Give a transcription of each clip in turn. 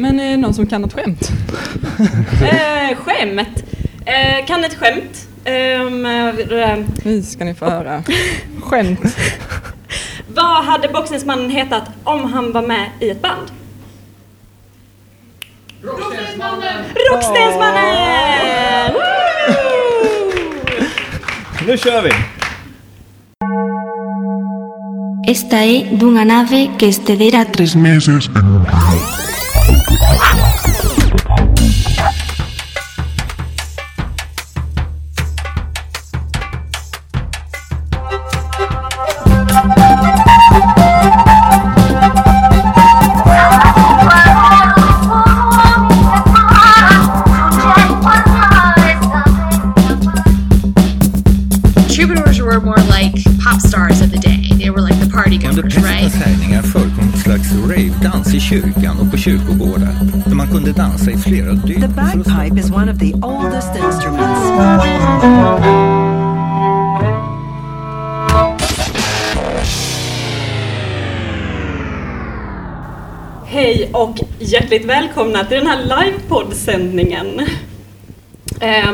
Men är det någon som kan något skämt? Eh, skämt. Eh, kan ett skämt. Ehm, eh, Nu ska ni få höra. Skämt. vad hade boxningsmannen hetat om han var med i ett band? Rockstensmannen! Woo! Nu kör vi! Esta é dunha nave que excedera tres meses en un Impression. Hjärtligt välkomna till den här livepoddsändningen. Eh,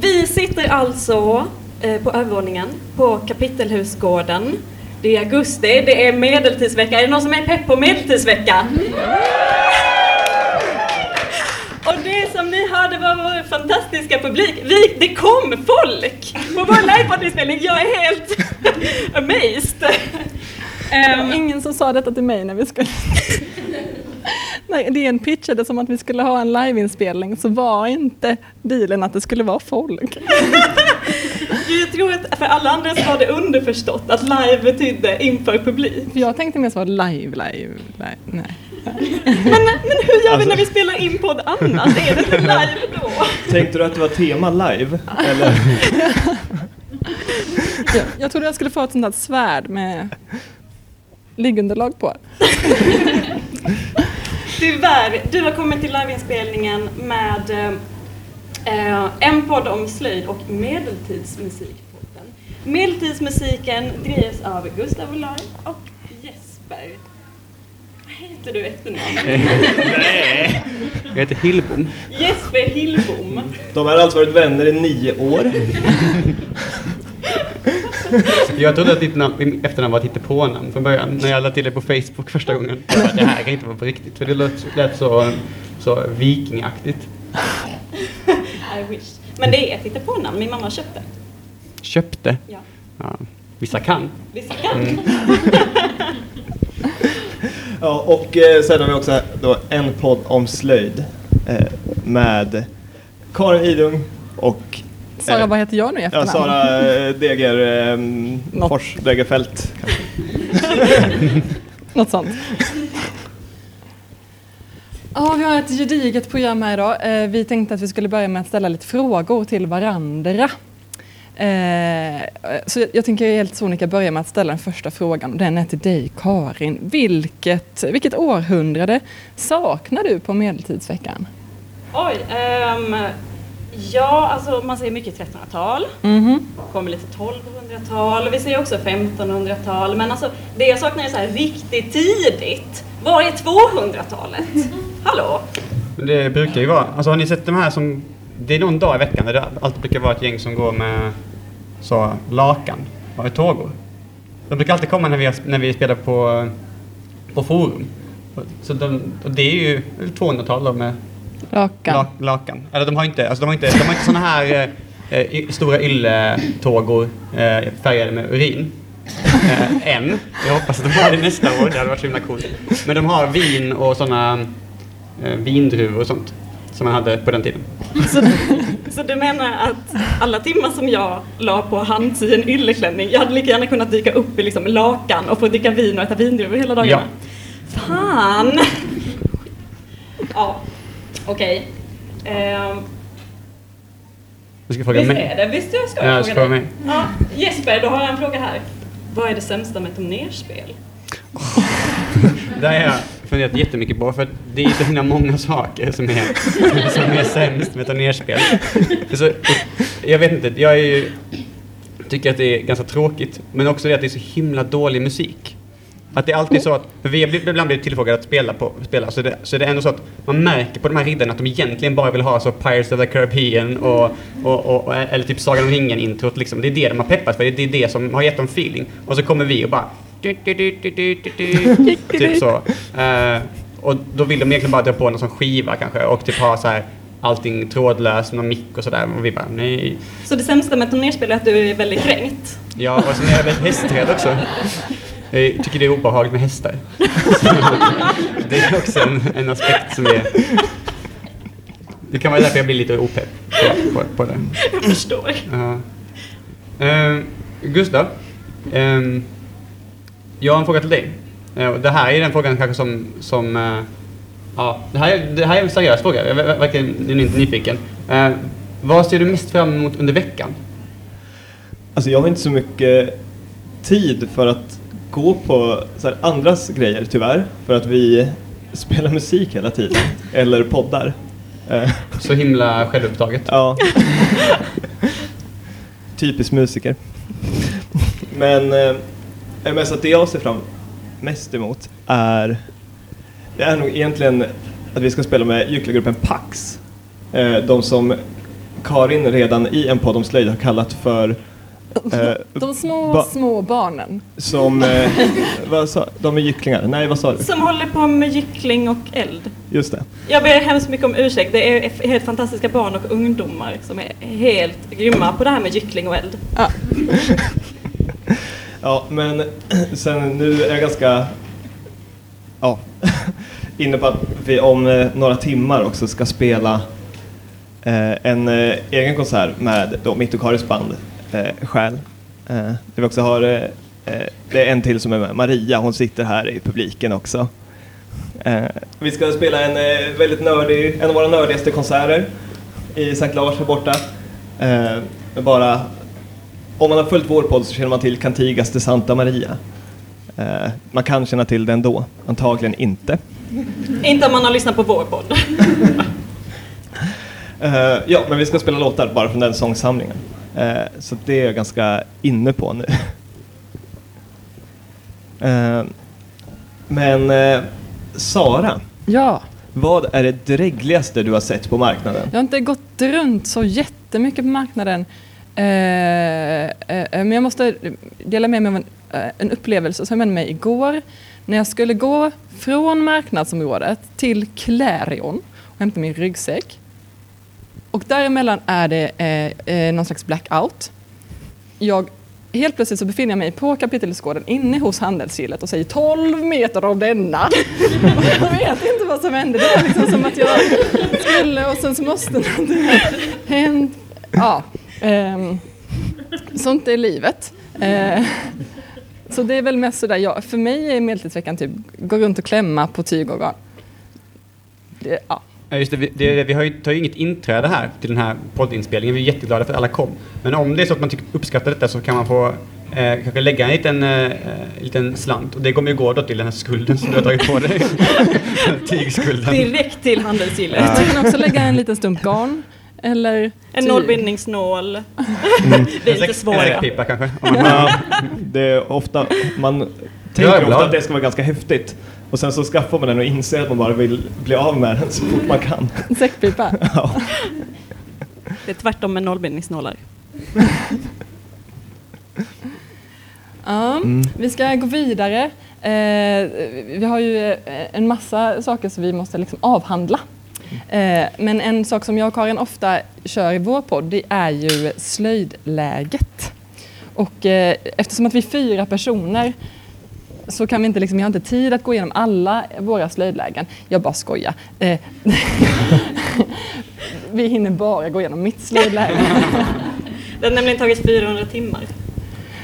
vi sitter alltså eh, på övervåningen på Kapitelhusgården. Det är augusti, det är medeltidsvecka. Är det någon som är pepp på medeltidsvecka? Och det som ni hörde var vår fantastiska publik. Vi, det kom folk på vår livepoddinspelning. Jag är helt amazed. Det var Ehm, ingen som sa detta till mig när vi skulle... DN pitchade som att vi skulle ha en liveinspelning så var inte dealen att det skulle vara folk. Jag tror att för alla andra så var det underförstått att live betydde inför publik. Jag tänkte mer så live, live, live. Nej. Men, men hur gör vi när vi spelar in podd annars? Är det inte live då? Tänkte du att det var tema live? Eller? Jag, jag trodde jag skulle få ett sånt där svärd med liggunderlag på. Tyvärr, du har kommit till liveinspelningen med eh, en podd om slöjd och medeltidsmusikpodden. Medeltidsmusiken drivs av Gustav Olaj och Jesper. Vad heter du efternamn? Jag heter Hillbom. Jesper Hillbom. De har alltså varit vänner i nio år. Jag trodde att ditt namn, efternamn var ett hittepånamn från början när jag lade till det på Facebook första gången. Jag bara, det här kan inte vara på riktigt för det lät, lät så, så vikingaktigt. I wish. Men det är ett hittepånamn, min mamma köpte. Köpte. Ja. Ja, vissa kan. Vissa kan. Mm. Ja, och eh, sen har vi också då en podd om slöjd eh, med Karin Idung och Sara, vad heter jag nu i ja, efternamn? Sara eh, Deger, eh, Något. Fors Degerfält. Något sånt. Ja, vi har ett gediget program här idag. Eh, Vi tänkte att vi skulle börja med att ställa lite frågor till varandra. Eh, Så jag tänker helt sonika börja med att ställa den första frågan. Den är till dig Karin. Vilket, vilket århundrade saknar du på medeltidsveckan? Oj, ehm, ja alltså man ser mycket 1300-tal, Mhm. kommer lite 1200-tal, vi ser också 1500-tal, men alltså det jag saknar är så här riktigt tidigt. Var är 200-talet? Hallå? Men Det brukar ju vara, alltså har ni sett de här som, det är någon dag i veckan där det alltid brukar vara ett gäng som går med så lakan, ett tågor. De brukar alltid komma när vi, när vi spelar på, på forum. Så de, och det är ju 200-tal då med Lakan. La, lakan. Eller de har inte, alltså de har inte, de har inte såna här eh, eh, stora ylletågor eh, färgade med urin. Eh, än. Jag hoppas att de har det nästa år, det hade varit så himla coolt. Men de har vin och såna eh, vindruvor och sånt som man hade på den tiden. Så, så du menar att alla timmar som jag la på att handsy en ylleklänning, jag hade lika gärna kunnat dyka upp i liksom lakan och få dricka vin och äta vindruvor hela dagarna? Fan! Ja, okej. Ehm, Du ska fråga visst är mig. det, visst jag ska Ja, jag ska fråga dig. mig. Ja, Jesper, då har jag en fråga här. Vad är det sämsta med turnerspel? Det har jag funderat jättemycket på för det är så himla många saker som är, som är sämst med turnerspel. Så, jag vet inte, jag är ju, tycker att det är ganska tråkigt men också det att det är så himla dålig musik. Att det är alltid så att, för vi har blivit- ibland blivit tillfrågade att spela, på, spela så, det, så det är ändå så att man märker på de här riddarna att de egentligen bara vill ha så Pirates of the Caribbean och, och, och, och eller typ Sagan om ringen-introt liksom. Det är det de har peppat för, det är det som har gett dem feeling. Och så kommer vi och bara typ så. Eh, och då vill de egentligen bara dra på någon sån skiva kanske och typ ha så här allting trådlöst, någon mick och sådär. Och vi bara nej. Så det sämsta med turnerspel är att du är väldigt kränkt. Ja, och sen är jag väldigt hästrädd också. Jag tycker det är obehagligt med hästar. det är också en, en aspekt som är... Det kan vara därför jag blir lite opepp på, på, på det. Jag förstår. Ehm, Gustav, ehm, jag har en fråga till dig. Och det här är den frågan kanske som... som eh, ja, det, här är, det här är en seriös fråga. Jag är verkligen genuint nyfiken. Uh, vad ser du mest fram emot under veckan? Alltså jag har inte så mycket tid för att gå på så här, andras grejer tyvärr. För att vi spelar musik hela tiden. Eller poddar. Eh, Så himla självupptaget. Ja. Typisk musiker. Men, eh, men så att det jag ser fram mest emot är, det är nog egentligen att vi ska spela med gycklargruppen Pax. Eh, de som Karin redan i en podd om slöjd har kallat för De små, ba- små barnen. som, eh, vad sa, de är gycklingar? Nej, vad sa du? Som håller på med gyckling och eld. Just det. Jag ber hemskt mycket om ursäkt. Det är helt fantastiska barn och ungdomar som är helt grymma på det här med gyckling och eld. Ja, men sen nu är jag ganska ja, inne på att vi om eh, några timmar också ska spela eh, en eh, egen konsert med då mitt och Karis band eh, Själ. Eh, vi också har, eh, eh, det är en till som är med, Maria, hon sitter här i publiken också. Eh, vi ska spela en eh, väldigt nördig, en av våra nördigaste konserter i Sankt Lars här borta. Eh, bara om man har följt vår podd så känner man till Cantigas de Santa Maria. Man kan känna till den då, antagligen inte. Inte om man har lyssnat på vår podd. Ja, men vi ska spela låtar bara från den sångsamlingen. Eh, så det är jag ganska inne på nu. Eh, men eh, Sara, Ja, vad är det drägligaste du har sett på marknaden? jag har inte gått runt så jättemycket på marknaden. Men jag måste dela med mig av en, en upplevelse som hände mig igår. När jag skulle gå från marknadsområdet till Clarion och hämta min ryggsäck. Och däremellan är det eh, eh, någon slags blackout. Jag, helt plötsligt så befinner jag mig på kapitelsgården inne hos handelsgillet och säger 12 meter av denna. Och jag vet inte vad som hände. Det var liksom som att jag skulle och sen så måste någonting ha hänt. Ja, eh, sånt är livet. Eh, så det är väl mest sådär, ja, för mig är medeltidsveckan typ gå runt och klämma på tygorgan. Det, ja. Ja, just det, vi, det, vi har ju, tar ju inget inträde här till den här poddinspelningen. Vi är jätteglada för att alla kom. Men om det är så att man tycker, uppskattar detta så kan man få eh, kanske lägga en liten, eh, liten slant. Och det kommer ju gå då till den här skulden som du har tagit på dig. Tygskulden. Direkt till handelsgillet. Man kan också lägga en liten stump garn. Eller En tyg. nålbindningsnål. Mm. Det är lite säck- svåra. En säckpipa kanske. Ja, det är ofta, man tänker ofta att det ska vara ganska häftigt. Och sen så skaffar man den och inser att man bara vill bli av med den så fort man kan. En säckpipa. Ja. Det är tvärtom med nålbindningsnålar. Ja, Mm. Vi ska gå vidare. Eh, vi har ju eh, en massa saker som vi måste liksom avhandla. Eh, men en sak som jag och Karin ofta kör i vår podd, det är ju slöjdläget. Och eh, eftersom att vi är fyra personer så kan vi inte, liksom, jag har inte tid att gå igenom alla våra slöjdlägen. Jag bara skojar. Eh, vi hinner bara gå igenom mitt slöjdläge. Det har nämligen tagit 400 timmar.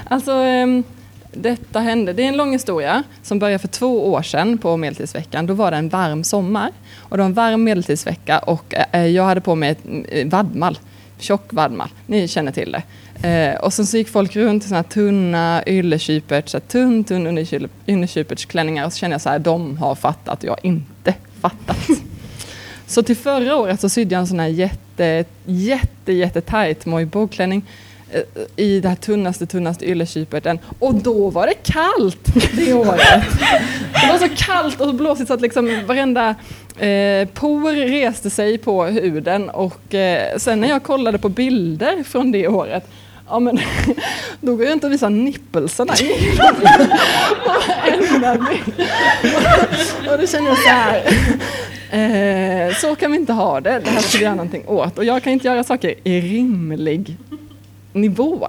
Alltså, ehm, detta hände. Det är en lång historia som började för två år sedan på Medeltidsveckan. Då var det en varm sommar och det var en varm medeltidsvecka och eh, jag hade på mig ett eh, vadmal, tjock vadmal. Ni känner till det. Eh, och sen så gick folk runt i såna här tunna yllekyperts, så här tunn, tunn yllekypertsklänningar och så kände jag så här, de har fattat och jag har inte fattat. Så till förra året så sydde jag en sån här jätte, jätte, jätte tajt mojboklänning eh, i det här tunnaste, tunnaste yllekyperten. Och då var det kallt det året. Det var så kallt och blåsigt så att liksom varenda eh, por reste sig på huden. Och eh, sen när jag kollade på bilder från det året Ja men då går jag inte att visa nippelserna. Och då känner jag så här. Eh, så kan vi inte ha det. Det här ska vi göra någonting åt. Och jag kan inte göra saker i rimlig nivå.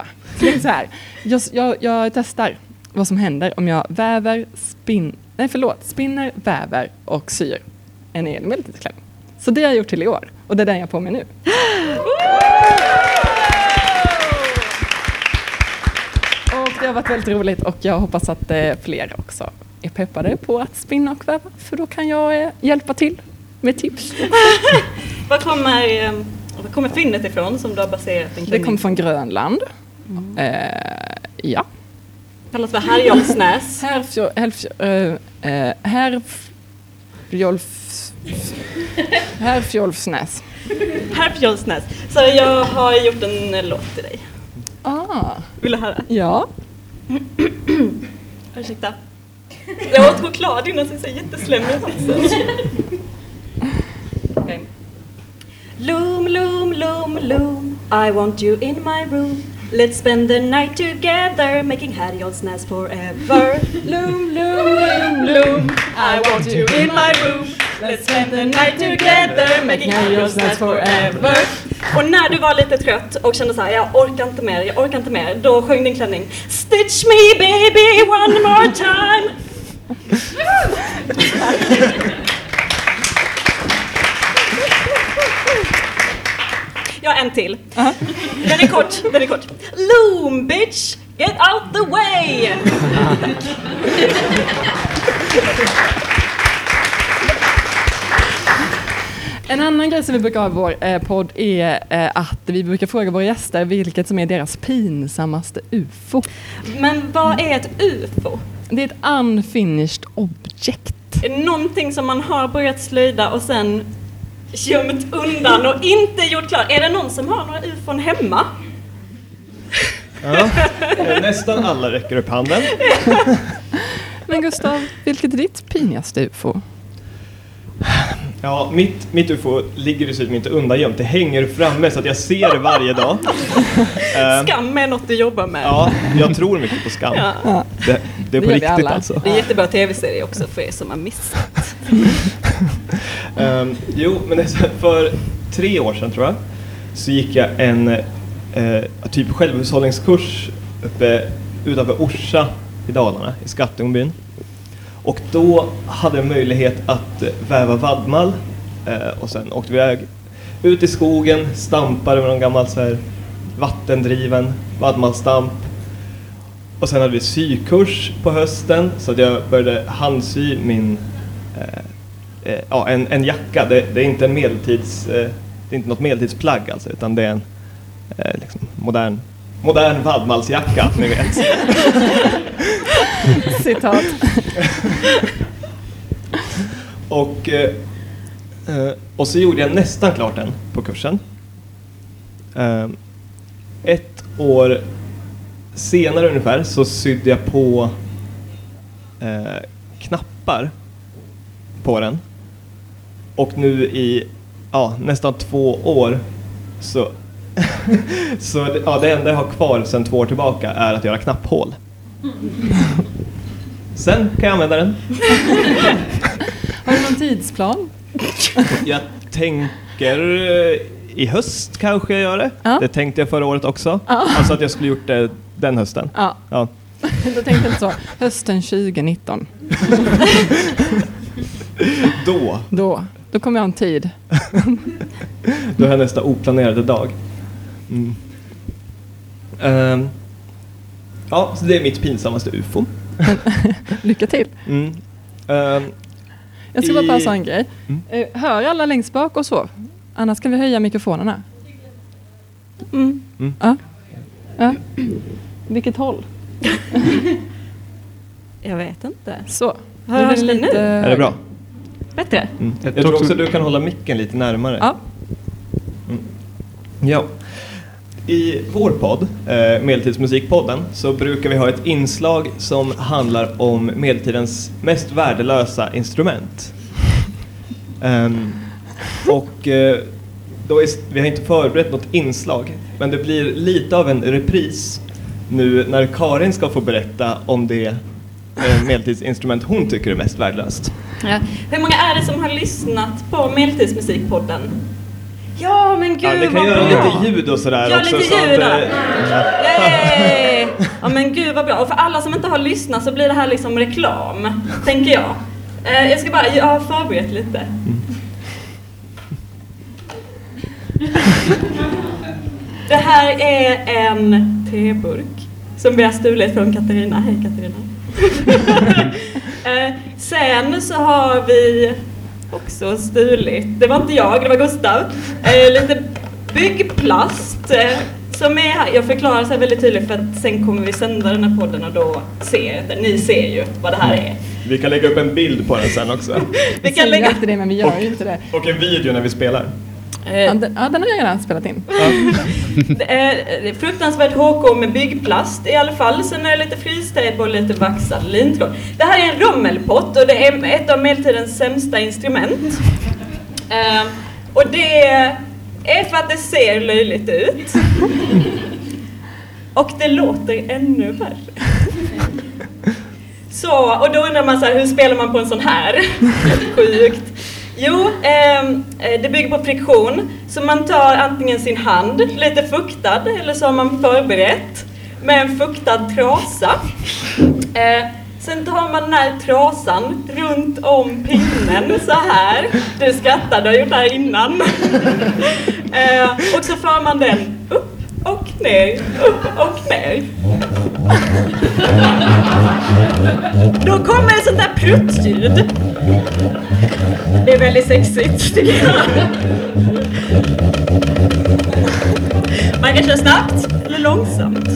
Så här. Jag, jag, jag testar vad som händer om jag väver, spin, nej förlåt, spinner, väver och syr en egen medeltidsklänning. Så det har jag gjort till i år och det är den jag har på mig nu. Och det har varit väldigt roligt och jag hoppas att eh, fler också är peppade på att spinna och väva för då kan jag eh, hjälpa till med tips. Var kommer, eh, var kommer fyndet ifrån som du har baserat din Det klänning kommer från Grönland. Eh, ja. Kallas för Härjolfsnäs. Härfjol, härfjol, härfjolfsnäs. Härfjolfsnäs. Så jag har gjort en låt till dig. Ah, Vill du höra? ja. Ursäkta. Jag åt choklad innan så jag är jätteslemmig i halsen. Okej. Loom, loom, loom, loom I want you in my room Let's spend the night together Making Härjolfsnäs forever. Loom, loom, loom, loom. I want you in my room. Let's spend the night together Making Härjolfsnäs forever. Och när du var lite trött och kände så här, jag orkar inte mer, jag orkar inte mer, då sjöng din klänning Stitch me baby one more time. Jag har en till. Den är kort, den är kort. Loom bitch, get out the way! En annan grej som vi brukar ha i vår eh, podd är eh, att vi brukar fråga våra gäster vilket som är deras pinsammaste UFO. Men vad är ett UFO? Det är ett unfinished object. Någonting som man har börjat slöjda och sen gömt undan och inte gjort klart? Är det någon som har några UFOn hemma? Ja. Eh, Nästan alla räcker upp handen. Men Gustav, vilket är ditt pinigaste UFO? Ja, mitt, mitt ufo ligger dessutom inte undangömt. Det hänger framme så att jag ser det varje dag. Eh, Skam är något du jobbar med. Ja, jag tror mycket på skam. Ja. Det, det är på Det riktigt alltså. Det är jättebra tv-serie också för er som har missat um, jo, men det är så här, för tre år sedan tror jag så gick jag en eh, typ självhushållningskurs uppe utanför Orsa i Dalarna, i Skattungbyn. Och då hade jag möjlighet att väva vadmal eh, och sen åkte vi iväg ut i skogen, stampade med någon gammal så här, vattendriven vadmalstamp. Och sen hade vi sykurs på hösten så att jag började handsy min eh, eh, ja, en, en jacka. Det, det är inte en medeltids, eh, det är inte något medeltidsplagg alltså, utan det är en eh, liksom, modern, modern vadmalsjacka, ni vet. Citat. Och, eh, eh, och så gjorde jag nästan klart den på kursen. Ett år senare ungefär så sydde jag på knappar på den. Och nu i ja, nästan två år så, så det- ja, det enda jag har kvar sedan två år tillbaka är att göra knapphål. Sen kan jag använda den. Har du någon tidsplan? Jag tänker eh, i höst kanske jag gör det. Ja. Det tänkte jag förra året också. Ja. Alltså att jag skulle gjort det den hösten. Ja, Ja. då tänkte jag inte så. Hösten 2019. Då, Då, då kommer jag ha en tid. då har jag nästa oplanerade dag. Mm. Ehm, ja, så det är mitt pinsammaste ufo. Lycka till. Mm. Ehm, Jag ska bara pausa en grej. Mm. Eh, Hör alla längst bak och så? Annars kan vi höja mikrofonerna. Mm. Mm. Ja. ja. Vilket håll? Jag vet inte. Så. Hörs Nu är det nu? är det bra? Bättre? Mm. Jag Jag tror också du kan hålla micken lite närmare. Ja. Ja. I vår podd, eh, Medeltidsmusikpodden, så brukar vi ha ett inslag som handlar om medeltidens mest värdelösa instrument. Ehm, och eh, då är, vi har inte förberett något inslag, men det blir lite av en repris nu när Karin ska få berätta om det medeltidsinstrument hon tycker är mest värdelöst. Ja. Hur många är det som har lyssnat på Medeltidsmusikpodden? Ja, men gud Ja, vi kan vad göra bra! lite ljud och sådär Gör också. lite så att, ljud då. eh, Yay! Ja men gud vad bra. Och för alla som inte har lyssnat så blir det här liksom reklam, tänker jag. Eh, jag ska bara, jag har förberett lite. Det här är en teburk som vi har stulit från Katarina. Hej Katarina. Eh, Sen så har vi också stulit, det var inte jag, det var Gustav, eh, lite byggplast eh, som är här. Jag förklarar så här väldigt tydligt för att sen kommer vi sända den här podden och då ser det. Ni ser ju vad det här är. Vi kan lägga upp en bild på den sen också. Vi kan lägga... det men vi gör ju inte det. Och en video när vi spelar. Eh, Ja, den, ja, den har jag redan spelat in. Det är fruktansvärt HK med byggplast i alla fall. Sen är det lite fristejp och lite vaxad lintråd. Det här är en rommelpott och det är ett av medeltidens sämsta instrument. Eh, och det är för att det ser löjligt ut. Och det låter ännu värre. Så, och då undrar man så här, hur spelar man på en sån här? Sjukt. Jo, ehm, eh, det bygger på friktion. Så man tar antingen sin hand, lite fuktad, eller så har man förberett med en fuktad trasa. Eh, sen tar man den här trasan runt om pinnen så här. Du skrattar, du har gjort det här innan. eh, och så för man den upp och ner, upp och ner. Då kommer ett sånt där pruttljud. Det är väldigt sexigt tycker jag. Man kan köra snabbt eller långsamt.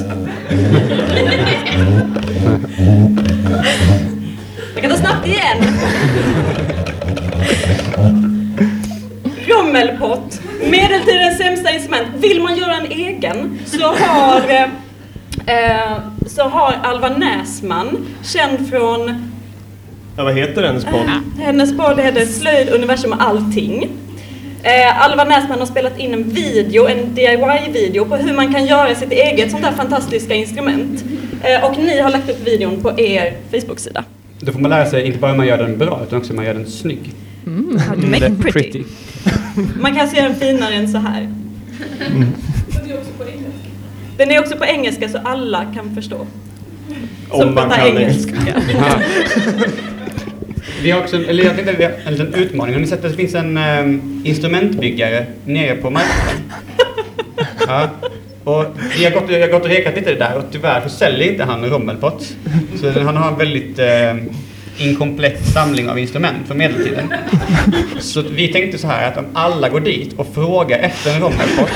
Man kan ta snabbt igen. Rommelpott, medeltidens sämsta instrument. Vill man göra en egen så har, eh, så har Alva Näsman, känd från Ja, vad heter hennes podd? hennes podd heter Slöjd, universum och allting. Eh, Alva Näsman har spelat in en video, en DIY-video på hur man kan göra sitt eget sånt här fantastiska instrument. Eh, och ni har lagt upp videon på er Facebook-sida. Då får man lära sig inte bara hur man gör den bra, utan också hur man gör den snygg. How to make it pretty. Man kan se den finare än så här. Den är också på engelska så alla kan förstå. Som Om man kan engelska. Vi har också, en- eller jag tänkte vi har en liten utmaning. Har ni sett att det finns en um, instrumentbyggare nere på marknaden? Ja. Och vi har gått, jag har gått och rekat lite där och tyvärr så säljer inte han rommelpott. Så han har en väldigt inkomplett samling av instrument från medeltiden. Så vi tänkte så här att om alla går dit och frågar efter en rommelpott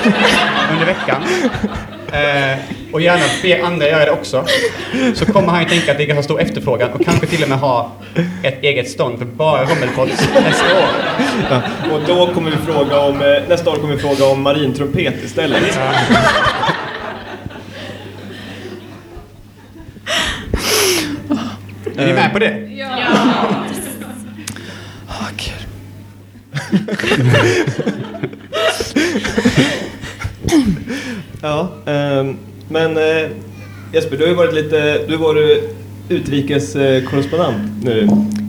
under veckan eh, och gärna ber andra göra det också så kommer han ju tänka att det är ganska stor efterfrågan och kanske till och med ha ett eget stånd för bara rommelpott nästa år. Ja. Och då kommer vi fråga om, eh, nästa år kommer vi fråga om marintrumpet istället. Är ni med på det? Åh, gud. Ja, ehm, men eh, Jesper, du har ju varit lite, du har varit utrikeskorrespondent nu.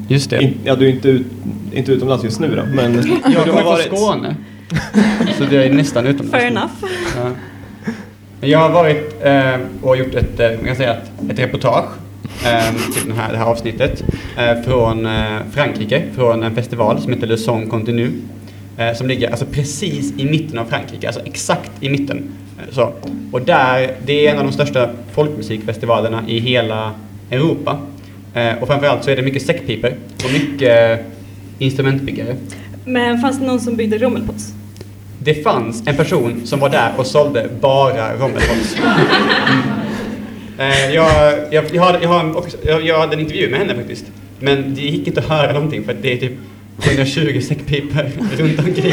Just det. In, ja, du är inte, ut, inte utomlands just nu då, men Jag du kommer från Skåne. Så det är nästan utomlands. Fair nu. enough. Ja. Men Jag har varit eh, och gjort ett, eh, man kan säga ett, ett reportage eh, till den här, det här avsnittet eh, från eh, Frankrike, från en festival som heter Le Son Continu. Eh, som ligger alltså precis i mitten av Frankrike, alltså exakt i mitten. Så. Och där, det är en av de största folkmusikfestivalerna i hela Europa. Och framförallt så är det mycket säckpipor och mycket instrumentbyggare. Men fanns det någon som byggde rommelpots? Det fanns en person som var där och sålde bara rommelpots. Eh, jag, jag, jag, hade, jag, har också, jag, jag hade en intervju med henne faktiskt. Men det gick inte att höra någonting för att det är typ 120 säckpipor runt omkring.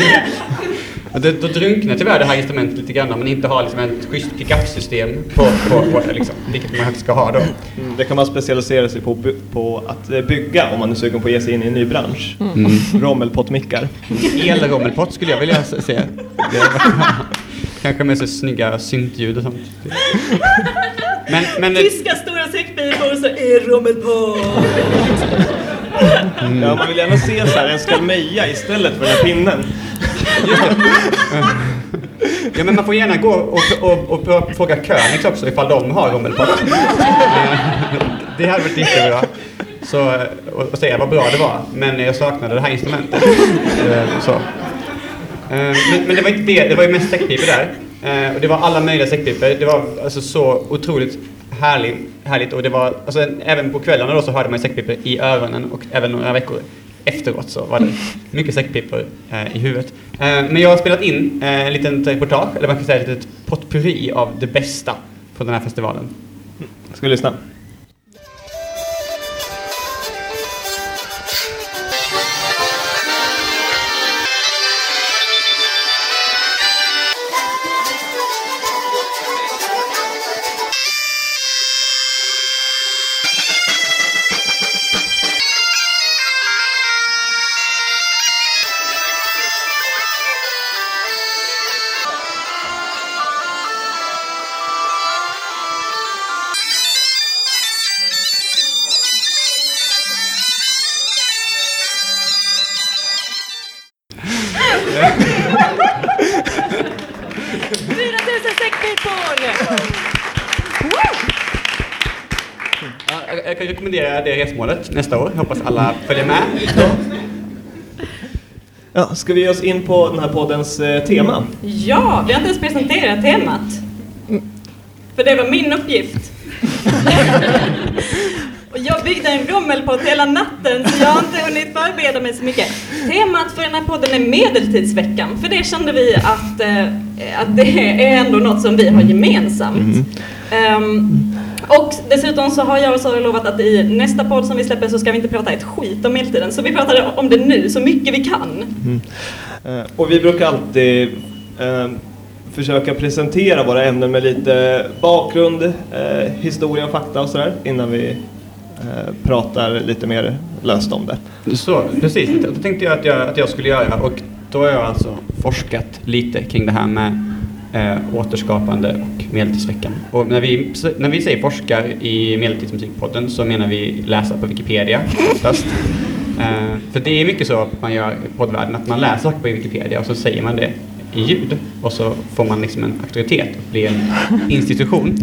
Och det, då drunknar tyvärr det här instrumentet lite grann om man inte har liksom ett schysst pick-up-system på, på, på det, liksom, vilket man ska ha då. Mm, Det kan man specialisera sig på, på att eh, bygga om man är sugen på att ge sig in i en ny bransch. Mm. Rommelpottmickar. Elrommelpott skulle jag vilja se. Kanske med så snygga syntljud och sånt. Men, men Tyska stora säckpipor så är rommelpott. Ja, man vill gärna se så här en skalmeja istället för den här pinnen. Ja, men man får gärna gå och, och, och, och fråga Königs också ifall de har rommelpott. Eh, det hade varit jättebra. Så, och, och säga vad bra det var. Men jag saknade det här instrumentet. Eh, Så. Eh, Men, men det var inte det, det var ju mest säckpipor där. Eh, Och det var alla möjliga säckpipor. Det var alltså så otroligt härligt. härligt. Och det var, alltså, även på kvällarna då så hörde man säckpipor i öronen och även några veckor efteråt så var det mycket säckpipor eh, i huvudet. Eh, men jag har spelat in eh, en liten reportage, eller man kan säga ett litet potpurri av det bästa från den här festivalen. Ska vi lyssna? Ja, jag, kan rekommendera det resmålet nästa år. Hoppas alla följer med. Ja, ska vi ge oss in på den här poddens eh, tema? Ja, vi har inte ens presenterat temat. För det var min uppgift. Och jag byggde en rommelpott hela natten så jag har inte hunnit förbereda mig så mycket. Temat för den här podden är medeltidsveckan, för det kände vi att, eh, att det är ändå något som vi har gemensamt. Ehm, och dessutom så har jag och Sara lovat att i nästa podd som vi släpper så ska vi inte prata ett skit om medeltiden, så vi pratar om det nu så mycket vi kan. Eh, Och vi brukar alltid eh, försöka presentera våra ämnen med lite bakgrund, eh, historia och fakta och sådär innan vi eh, pratar lite mer löst om det. Så, precis. Det tänkte jag att, jag att jag skulle göra och då har jag alltså forskat lite kring det här med eh, återskapande och medeltidsveckan. Och när vi, när vi säger forskar i Medeltidsmusikpodden så menar vi läsa på Wikipedia oftast. Eh, för det är mycket så man gör i poddvärlden, att man läser saker på Wikipedia och så säger man det i ljud och så får man liksom en auktoritet och blir en institution.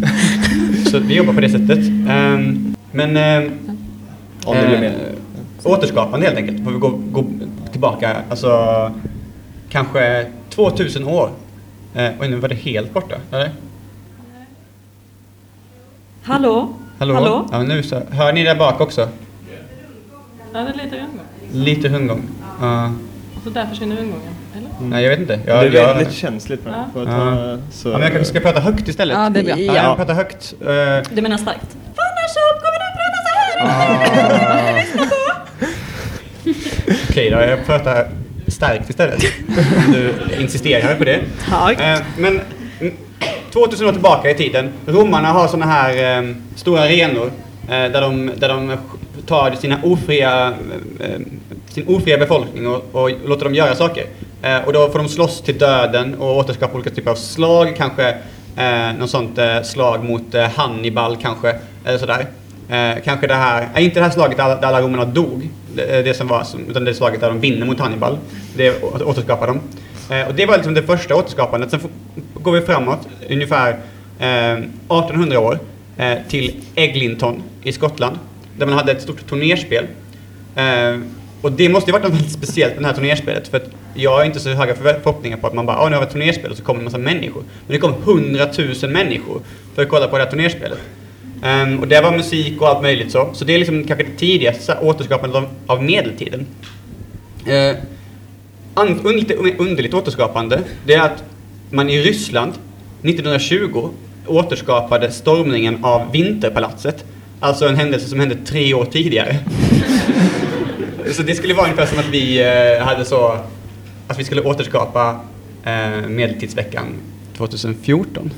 så vi jobbar på det sättet. Ehm, men eh, Om det blir Eh, mer. Återskapande helt enkelt. Får vi gå, gå tillbaka, alltså kanske 2000 år. Eh, oj, nu var det helt borta, eller? Hallå? Hallå? Hallå? Ja, nu så. Hör ni där bak också? Ja, det är lite rundgång. Lite rundgång. Ja. Och så där försvinner rundgången, eller? Nej, jag vet inte. det Jag, är jag, väldigt känsligt med Ja. Jag Ja. ta, så, ja, men jag kanske ska prata högt istället. Ja, det är bra. Ja, Ja. jag pratar högt. Eh, Du menar starkt? Annars så kommer du att prata så här! Okej då, jag pratar starkt istället. Du insisterar på det. Tack. Eh, men mm, 2000 år tillbaka i tiden. Romarna har såna här eh, stora arenor eh, där, de, där de tar sina ofria, eh, sin ofria befolkning och, och låter dem göra saker. Och då får de slåss till döden och återskapa olika typer av slag. Kanske eh, något sånt slag mot Hannibal kanske. Eller sådär. Kanske det här, inte det här slaget där alla romarna dog, Eh, det, som var, utan det slaget där de vinner mot Hannibal. Det återskapar de. Eh, och det var liksom det första återskapandet. Sen går vi framåt ungefär eh, 1800 år till Eglinton i Skottland. Där man hade ett stort turnerspel. Och det måste ju varit något väldigt speciellt med det här turnerspelet. För att jag har inte så höga förhoppningar på att man bara, "Åh, nu har vi ett turnerspel och så kommer en massa människor. Men det kom hundratusen människor för att kolla på det här turnerspelet. Um, och det var musik och allt möjligt så. Så det är liksom kanske det tidigaste återskapandet av, av medeltiden. Uh, an, un, lite underligt återskapande, det är att man i Ryssland 1920 återskapade stormningen av Vinterpalatset. Alltså en händelse som hände tre år tidigare. så det skulle vara ungefär som att vi uh, hade så, att vi skulle återskapa uh, Medeltidsveckan 2014.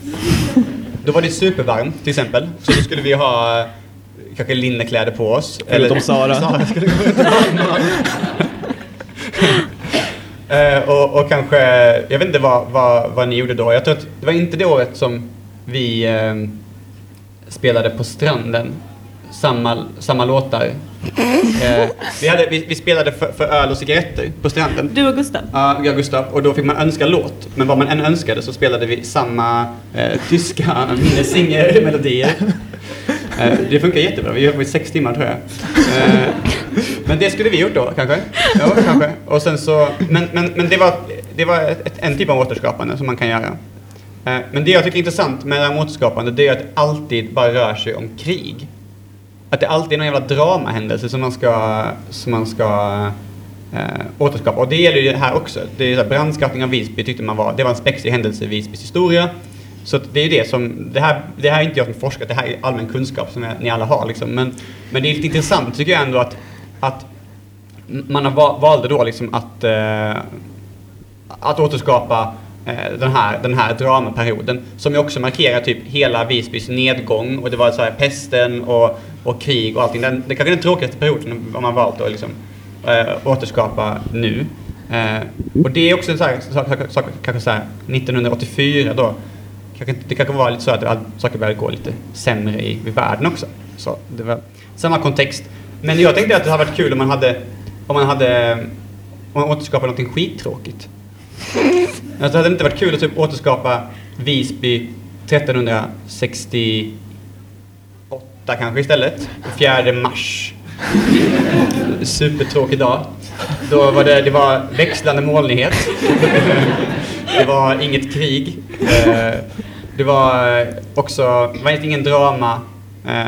Då var det supervarmt till exempel, så då skulle vi ha eh, kanske linnekläder på oss. Förutom Sara. Sara skulle gå och varma. Eh, och, och kanske, jag vet inte vad, vad, vad ni gjorde då. Jag tror att det var inte det året som vi eh, spelade på stranden. Samma, samma låtar. Eh, vi, hade, vi, vi spelade för, för öl och cigaretter på stranden. Du och Gustav? Ja, jag och Gustav. Och då fick man önska låt. Men vad man än önskade så spelade vi samma eh, tyska minnesingermelodier. Eh, det funkar jättebra. Vi höll på i sex timmar tror jag. Eh, men det skulle vi gjort då kanske. Ja, kanske. Och sen så, men men, men det var, det var ett, en typ av återskapande som man kan göra. Eh, men det jag tycker är intressant med det här med återskapande det är att det alltid bara rör sig om krig. Att det alltid är någon jävla dramahändelse som man ska, som man ska eh, återskapa. Och det gäller ju här också. Det är så här, brandskattning av Visby tyckte man var, det var en spexig händelse i Visbys historia. Så det är ju det som, det här, det här är inte jag som forskat, det här är allmän kunskap som ni alla har liksom. Men, men det är lite intressant tycker jag ändå att, att man har valde då liksom att, eh, att återskapa Eh, den här, den här dramaperioden som ju också markerar typ hela Visbys nedgång och det var så här pesten och, och krig och allting. Den, det kanske är den tråkigaste perioden om man valt att liksom, äh, återskapa nu. Äh, och det är också en sak, sak, sak kanske så här 1984 då kanske, det kanske var lite så att all- saker började gå lite sämre i, i världen också. Så det var samma kontext. Men jag tänkte att det hade varit kul om man hade, om man hade, om man återskapade någonting skittråkigt. Alltså, det hade inte varit kul att typ återskapa Visby 1368 kanske istället. 4 mars. Supertråkig dag. Då var det, det var växlande molnighet. Det var inget krig. Eh, det var också, det var ingen drama. Eh,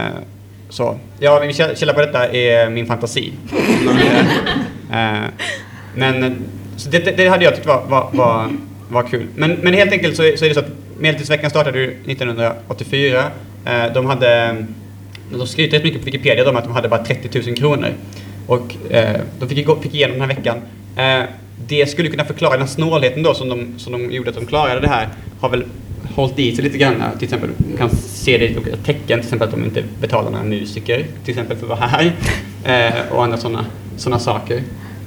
så. Ja, min källa på detta är min fantasi. Eh, men så det, det, det hade jag tyckt var, var, var, var kul. Men, men helt enkelt så, är- så är det så att Medeltidsveckan startade ju 1984. Eh, de hade, de skryter rätt mycket på Wikipedia om att de hade bara 30 000 kronor. Och eh, de fick, fick igenom den här veckan. Eh, det skulle kunna förklara den här snålheten då som de, som de gjorde att de klarade det här. Har väl hållit i sig lite grann. Eh, till exempel, man kan se det i tecken, till exempel att de inte betalar några musiker till exempel för att vara här. Eh, och andra sådana såna saker.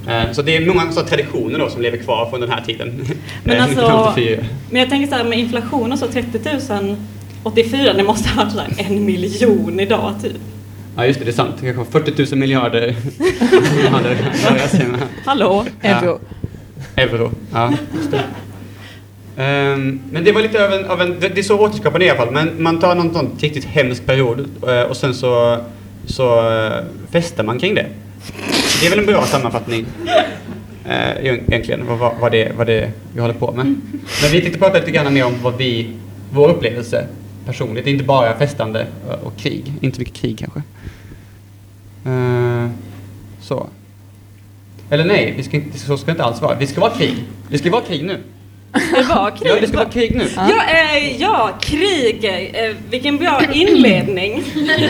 Eh, så det är många sådana traditioner då som lever kvar från den här tiden. Men Eh, alltså, 1984. men jag tänker så här med inflation och så 30 000 84, det måste ha varit så här en miljon idag typ. Ja just det, det är sant. Det kanske var 40 000 miljarder. Hallå? Euro. Ja. Euro, ja. Ehm, men det var lite av en, av en det det är så återskapande i alla fall, men man tar någon sån riktigt hemsk period eh, och sen så, så festar man kring det. Det är väl en bra sammanfattning eh, egentligen, vad, vad, det, vad det vi håller på med. Men vi tänkte prata lite grann mer om vad vi, vår upplevelse personligt, inte bara festande och, och krig, inte mycket krig kanske. Eh, så. Eller nej, vi ska inte, så ska det inte alls vara. Vi ska vara krig. Det ska vara krig nu. Det var krig. Ja, det ska vara krig nu. Ja, eh, ja krig. Eh, vilken bra inledning.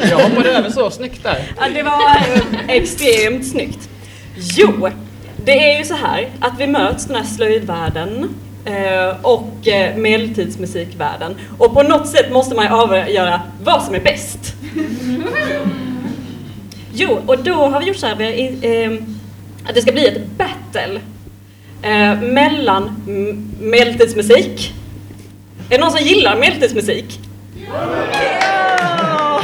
Jag hoppade över så snyggt där. Ja, det var eh, extremt snyggt. Jo, det är ju så här att vi möts den här slöjdvärlden eh, och eh, medeltidsmusikvärlden. Och på något sätt måste man ju avgöra vad som är bäst. Jo, och då har vi gjort så här, vi har, eh, att det ska bli ett battle eh, mellan medeltidsmusik. Är det någon som gillar medeltidsmusik? Ja!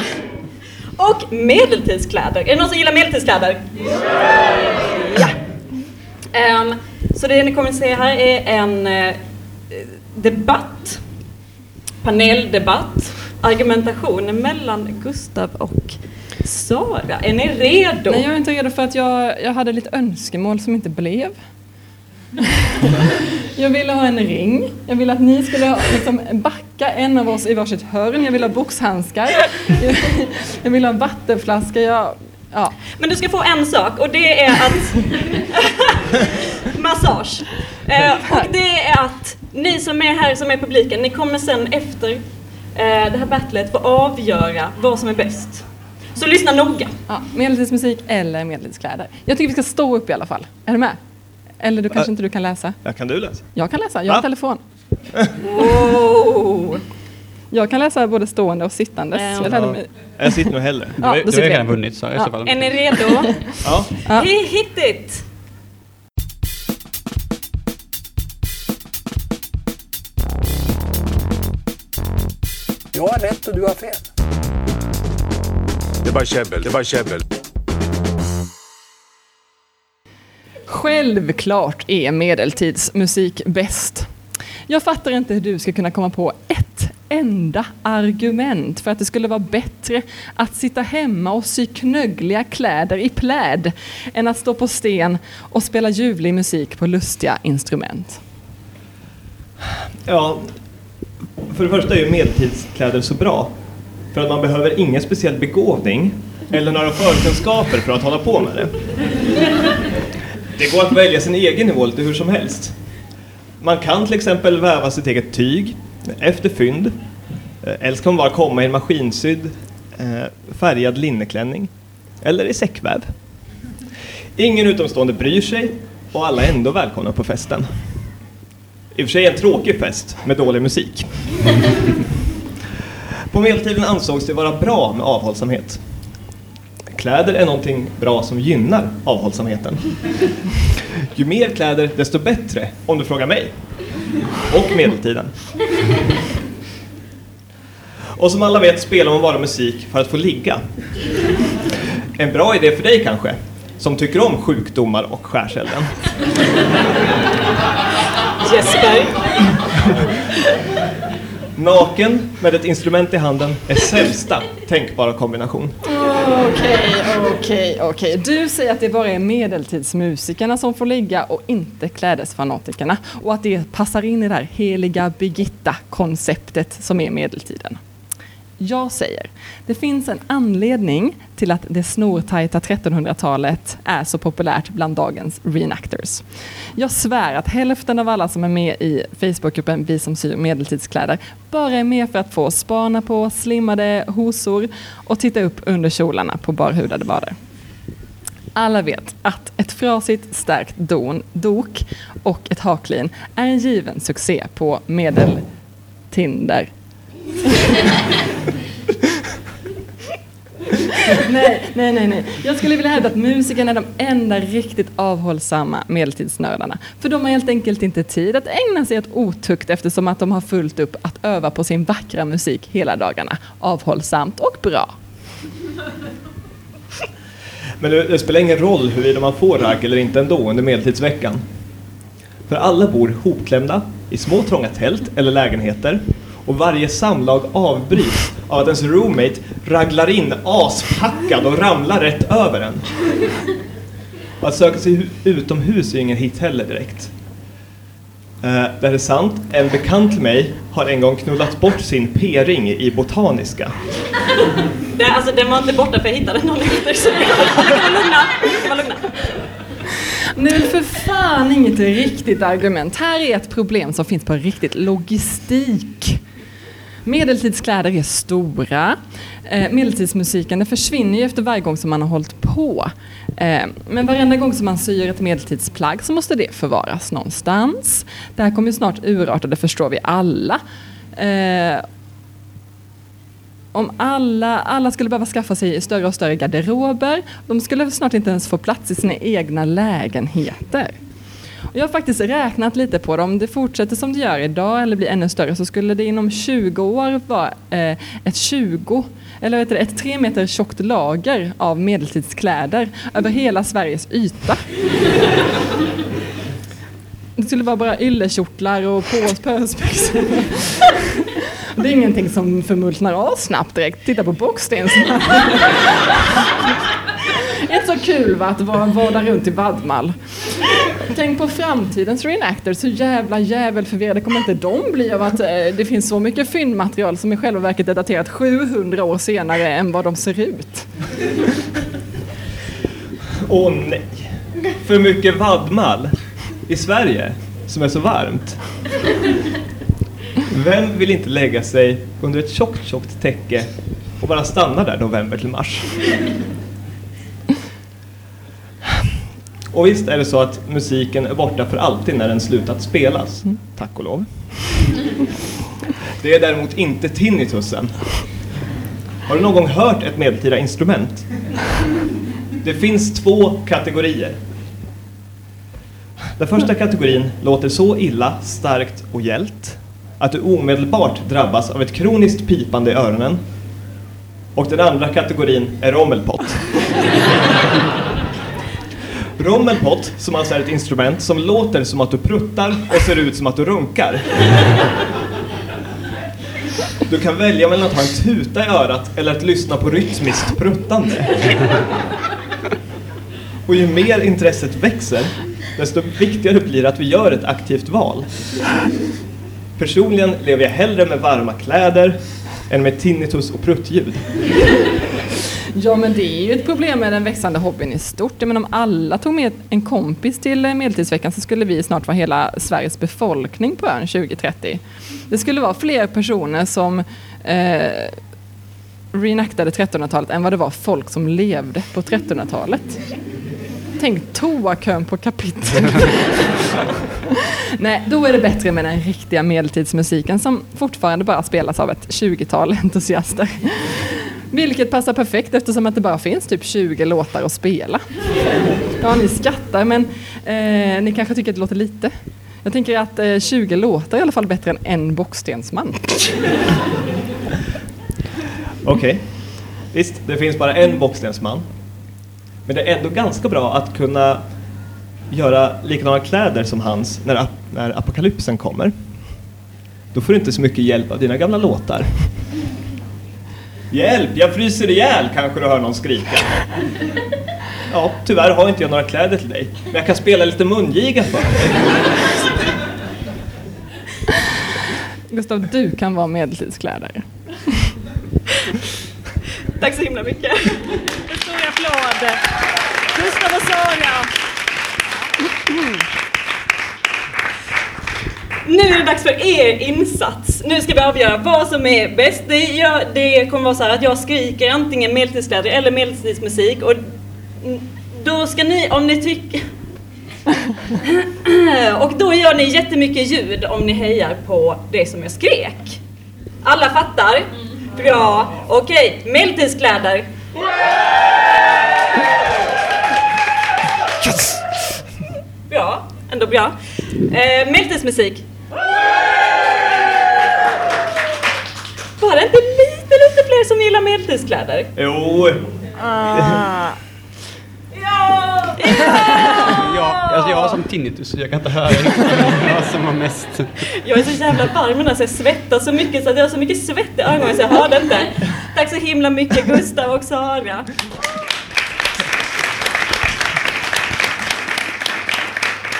Och medeltidskläder. Är det någon som gillar medeltidskläder? Ja. Um, så det ni kommer att se här är en eh, debatt, paneldebatt, argumentation mellan Gustav och Sara. Är ni redo? Nej, jag är inte redo för att jag, jag hade lite önskemål som inte blev. Jag ville ha en ring. Jag ville att ni skulle liksom, backa en av oss i varsitt hörn. Jag ville ha boxhandskar. Jag, jag ville ha en vattenflaska. Jag, ja. Men du ska få en sak och det är att massage. Eh, och det är att ni som är här som är publiken, ni kommer sen efter eh, det här battlet få avgöra vad som är bäst. Så lyssna noga. Ja, medeltidsmusik eller medeltidskläder. Jag tycker vi ska stå upp i alla fall. Är du med? Eller du kanske Ä- inte du kan läsa? Ja, kan du läsa? Jag kan läsa, jag har Va? telefon. Wow. Jag kan läsa både stående och sittandes. Ja. Jag lärde mig. Jag sitter nog hellre. Du har, då du har redan vunnit så i Ja. så fall. Är ni redo? Ja. Ja. He- Hit it! Jag har rätt och du har fel. Det är bara käbbel, det är bara käbbel. Självklart är medeltidsmusik bäst. Jag fattar inte hur du ska kunna komma på ett enda argument för att det skulle vara bättre att sitta hemma och sy knöggliga kläder i pläd än att stå på sten och spela ljuvlig musik på lustiga instrument. Ja, för det första är ju medeltidskläder så bra. För att man behöver ingen speciell begåvning eller några förkunskaper för att hålla på med det. Det går att välja sin egen nivå lite hur som helst. Man kan till exempel väva sitt eget tyg efter fynd. Eh, Eller så kan man bara komma i en maskinsydd eh, färgad linneklänning. Eller i säckväv. Ingen utomstående bryr sig och alla är ändå välkomna på festen. I och för sig en tråkig fest med dålig musik. På medeltiden ansågs det vara bra med avhållsamhet. Kläder är någonting bra som gynnar avhållsamheten. Ju mer kläder, desto bättre, om du frågar mig. Och medeltiden. Och som alla vet spelar man bara musik för att få ligga. En bra idé för dig kanske, som tycker om sjukdomar och skärselden. Jesper. Naken med ett instrument i handen är sämsta tänkbara kombination. Okej, okej, okej. Du säger att det bara är medeltidsmusikerna som får ligga och inte klädesfanatikerna. Och att det passar in i det här heliga Birgitta-konceptet som är medeltiden. Jag säger, det finns en anledning till att det snortajta 1300-talet är så populärt bland dagens reenactors. Jag svär att hälften av alla som är med i Facebookgruppen Vi som syr medeltidskläder bara är med för att få spana på slimmade hosor och titta upp under kjolarna på barhudade vader. Alla vet att ett frasigt stärkt don, dok och ett haklin är en given succé på medeltinder. nej, nej, nej, nej. Jag skulle vilja hävda att musikerna är de enda riktigt avhållsamma medeltidsnördarna. För de har helt enkelt inte tid att ägna sig åt otukt eftersom att de har fullt upp att öva på sin vackra musik hela dagarna. Avhållsamt och bra. Men det, det spelar ingen roll huruvida man får ragg eller inte ändå under medeltidsveckan. För alla bor hopklämda i små trånga tält eller lägenheter och varje samlag avbryts av att ens roommate raglar in aspackad och ramlar rätt över en. Att söka sig hu- utomhus är ingen hit heller direkt. Eh, det är sant, en bekant till mig har en gång knullat bort sin p-ring i botaniska. Det, alltså, den var inte borta för jag hittade någon efter. Så vara lugna. Är väl för fan inget riktigt argument. Här är ett problem som finns på riktigt logistik. Medeltidskläder är stora. Eh, medeltidsmusiken det försvinner ju efter varje gång som man har hållit på. Eh, men varenda gång som man syr ett medeltidsplagg så måste det förvaras någonstans. Det här kommer ju snart urarta, det förstår vi alla. Eh, om alla, alla skulle behöva skaffa sig större och större garderober, de skulle snart inte ens få plats i sina egna lägenheter. Jag har faktiskt räknat lite på det, om det fortsätter som det gör idag eller blir ännu större så skulle det inom 20 år vara eh, ett 20 eller vet du, ett tre meter tjockt lager av medeltidskläder över hela Sveriges yta. Det skulle vara bara yllekjortlar och påspösbyxor. Det är ingenting som förmultnar av snabbt direkt. Titta på Bockstens. Inte så kul va, att vara vada runt i Vadmal. Tänk på framtidens reenactors, hur jävla jävelförvirrade kommer inte de bli av att eh, det finns så mycket fyndmaterial som i själva verket är daterat 700 år senare än vad de ser ut. Åh nej! För mycket vadmal i Sverige som är så varmt. Vem vill inte lägga sig under ett tjockt, tjockt täcke och bara stanna där november till mars? Och visst är det så att musiken är borta för alltid när den slutat spelas, tack och lov. Det är däremot inte tinnitusen. Har du någon gång hört ett medeltida instrument? Det finns två kategorier. Den första kategorin låter så illa, starkt och gällt att du omedelbart drabbas av ett kroniskt pipande i öronen. Och den andra kategorin är rommelpott. Rommelpott, som alltså är ett instrument som låter som att du pruttar och ser ut som att du runkar. Du kan välja mellan att ha en tuta i örat eller att lyssna på rytmiskt pruttande. Och ju mer intresset växer, desto viktigare blir det att vi gör ett aktivt val. Personligen lever jag hellre med varma kläder än med tinnitus och pruttljud. Ja, men det är ju ett problem med den växande hobbyn i stort. Men om alla tog med en kompis till Medeltidsveckan så skulle vi snart vara hela Sveriges befolkning på ön 2030. Det skulle vara fler personer som eh, reenactade 1300-talet än vad det var folk som levde på 1300-talet. Tänk toakön på kapitel. Nej, då är det bättre med den riktiga medeltidsmusiken som fortfarande bara spelas av ett 20-tal entusiaster. Vilket passar perfekt eftersom att det bara finns typ 20 låtar att spela. Ja, ni skrattar men eh, ni kanske tycker att det låter lite. Jag tänker att eh, 20 låtar är i alla fall bättre än en bockstensman. Okej, visst, det finns bara en bockstensman. Men det är ändå ganska bra att kunna göra likadana kläder som hans när, ap- när apokalypsen kommer. Då får du inte så mycket hjälp av dina gamla låtar. Hjälp, jag fryser ihjäl, kanske du hör någon skrika. Ja, tyvärr har inte jag några kläder till dig, men jag kan spela lite mungiga för dig. Gustav, du kan vara medeltidsklädare. Tack så himla mycket. En stor applåd. Gustav och Sara. Nu är det dags för er insats. Nu ska vi avgöra vad som är bäst. Det, gör, det kommer vara så här att jag skriker antingen medeltidskläder eller medeltidsmusik och då ska ni, om ni tycker... och då gör ni jättemycket ljud om ni hejar på det som jag skrek. Alla fattar? Bra. Okej, medeltidskläder. Bra, ändå bra. Eh, medeltidsmusik. Var det inte lite, lite fler som gillar medeltidskläder? Jo, Ja! Jag, alltså jag har som tinnitus så jag kan inte höra vad som var mest. Jag är så jävla varm nu så jag svettas så mycket så att jag har så mycket svett i ögonen så jag hörde inte. Tack så himla mycket Gustav och Sara.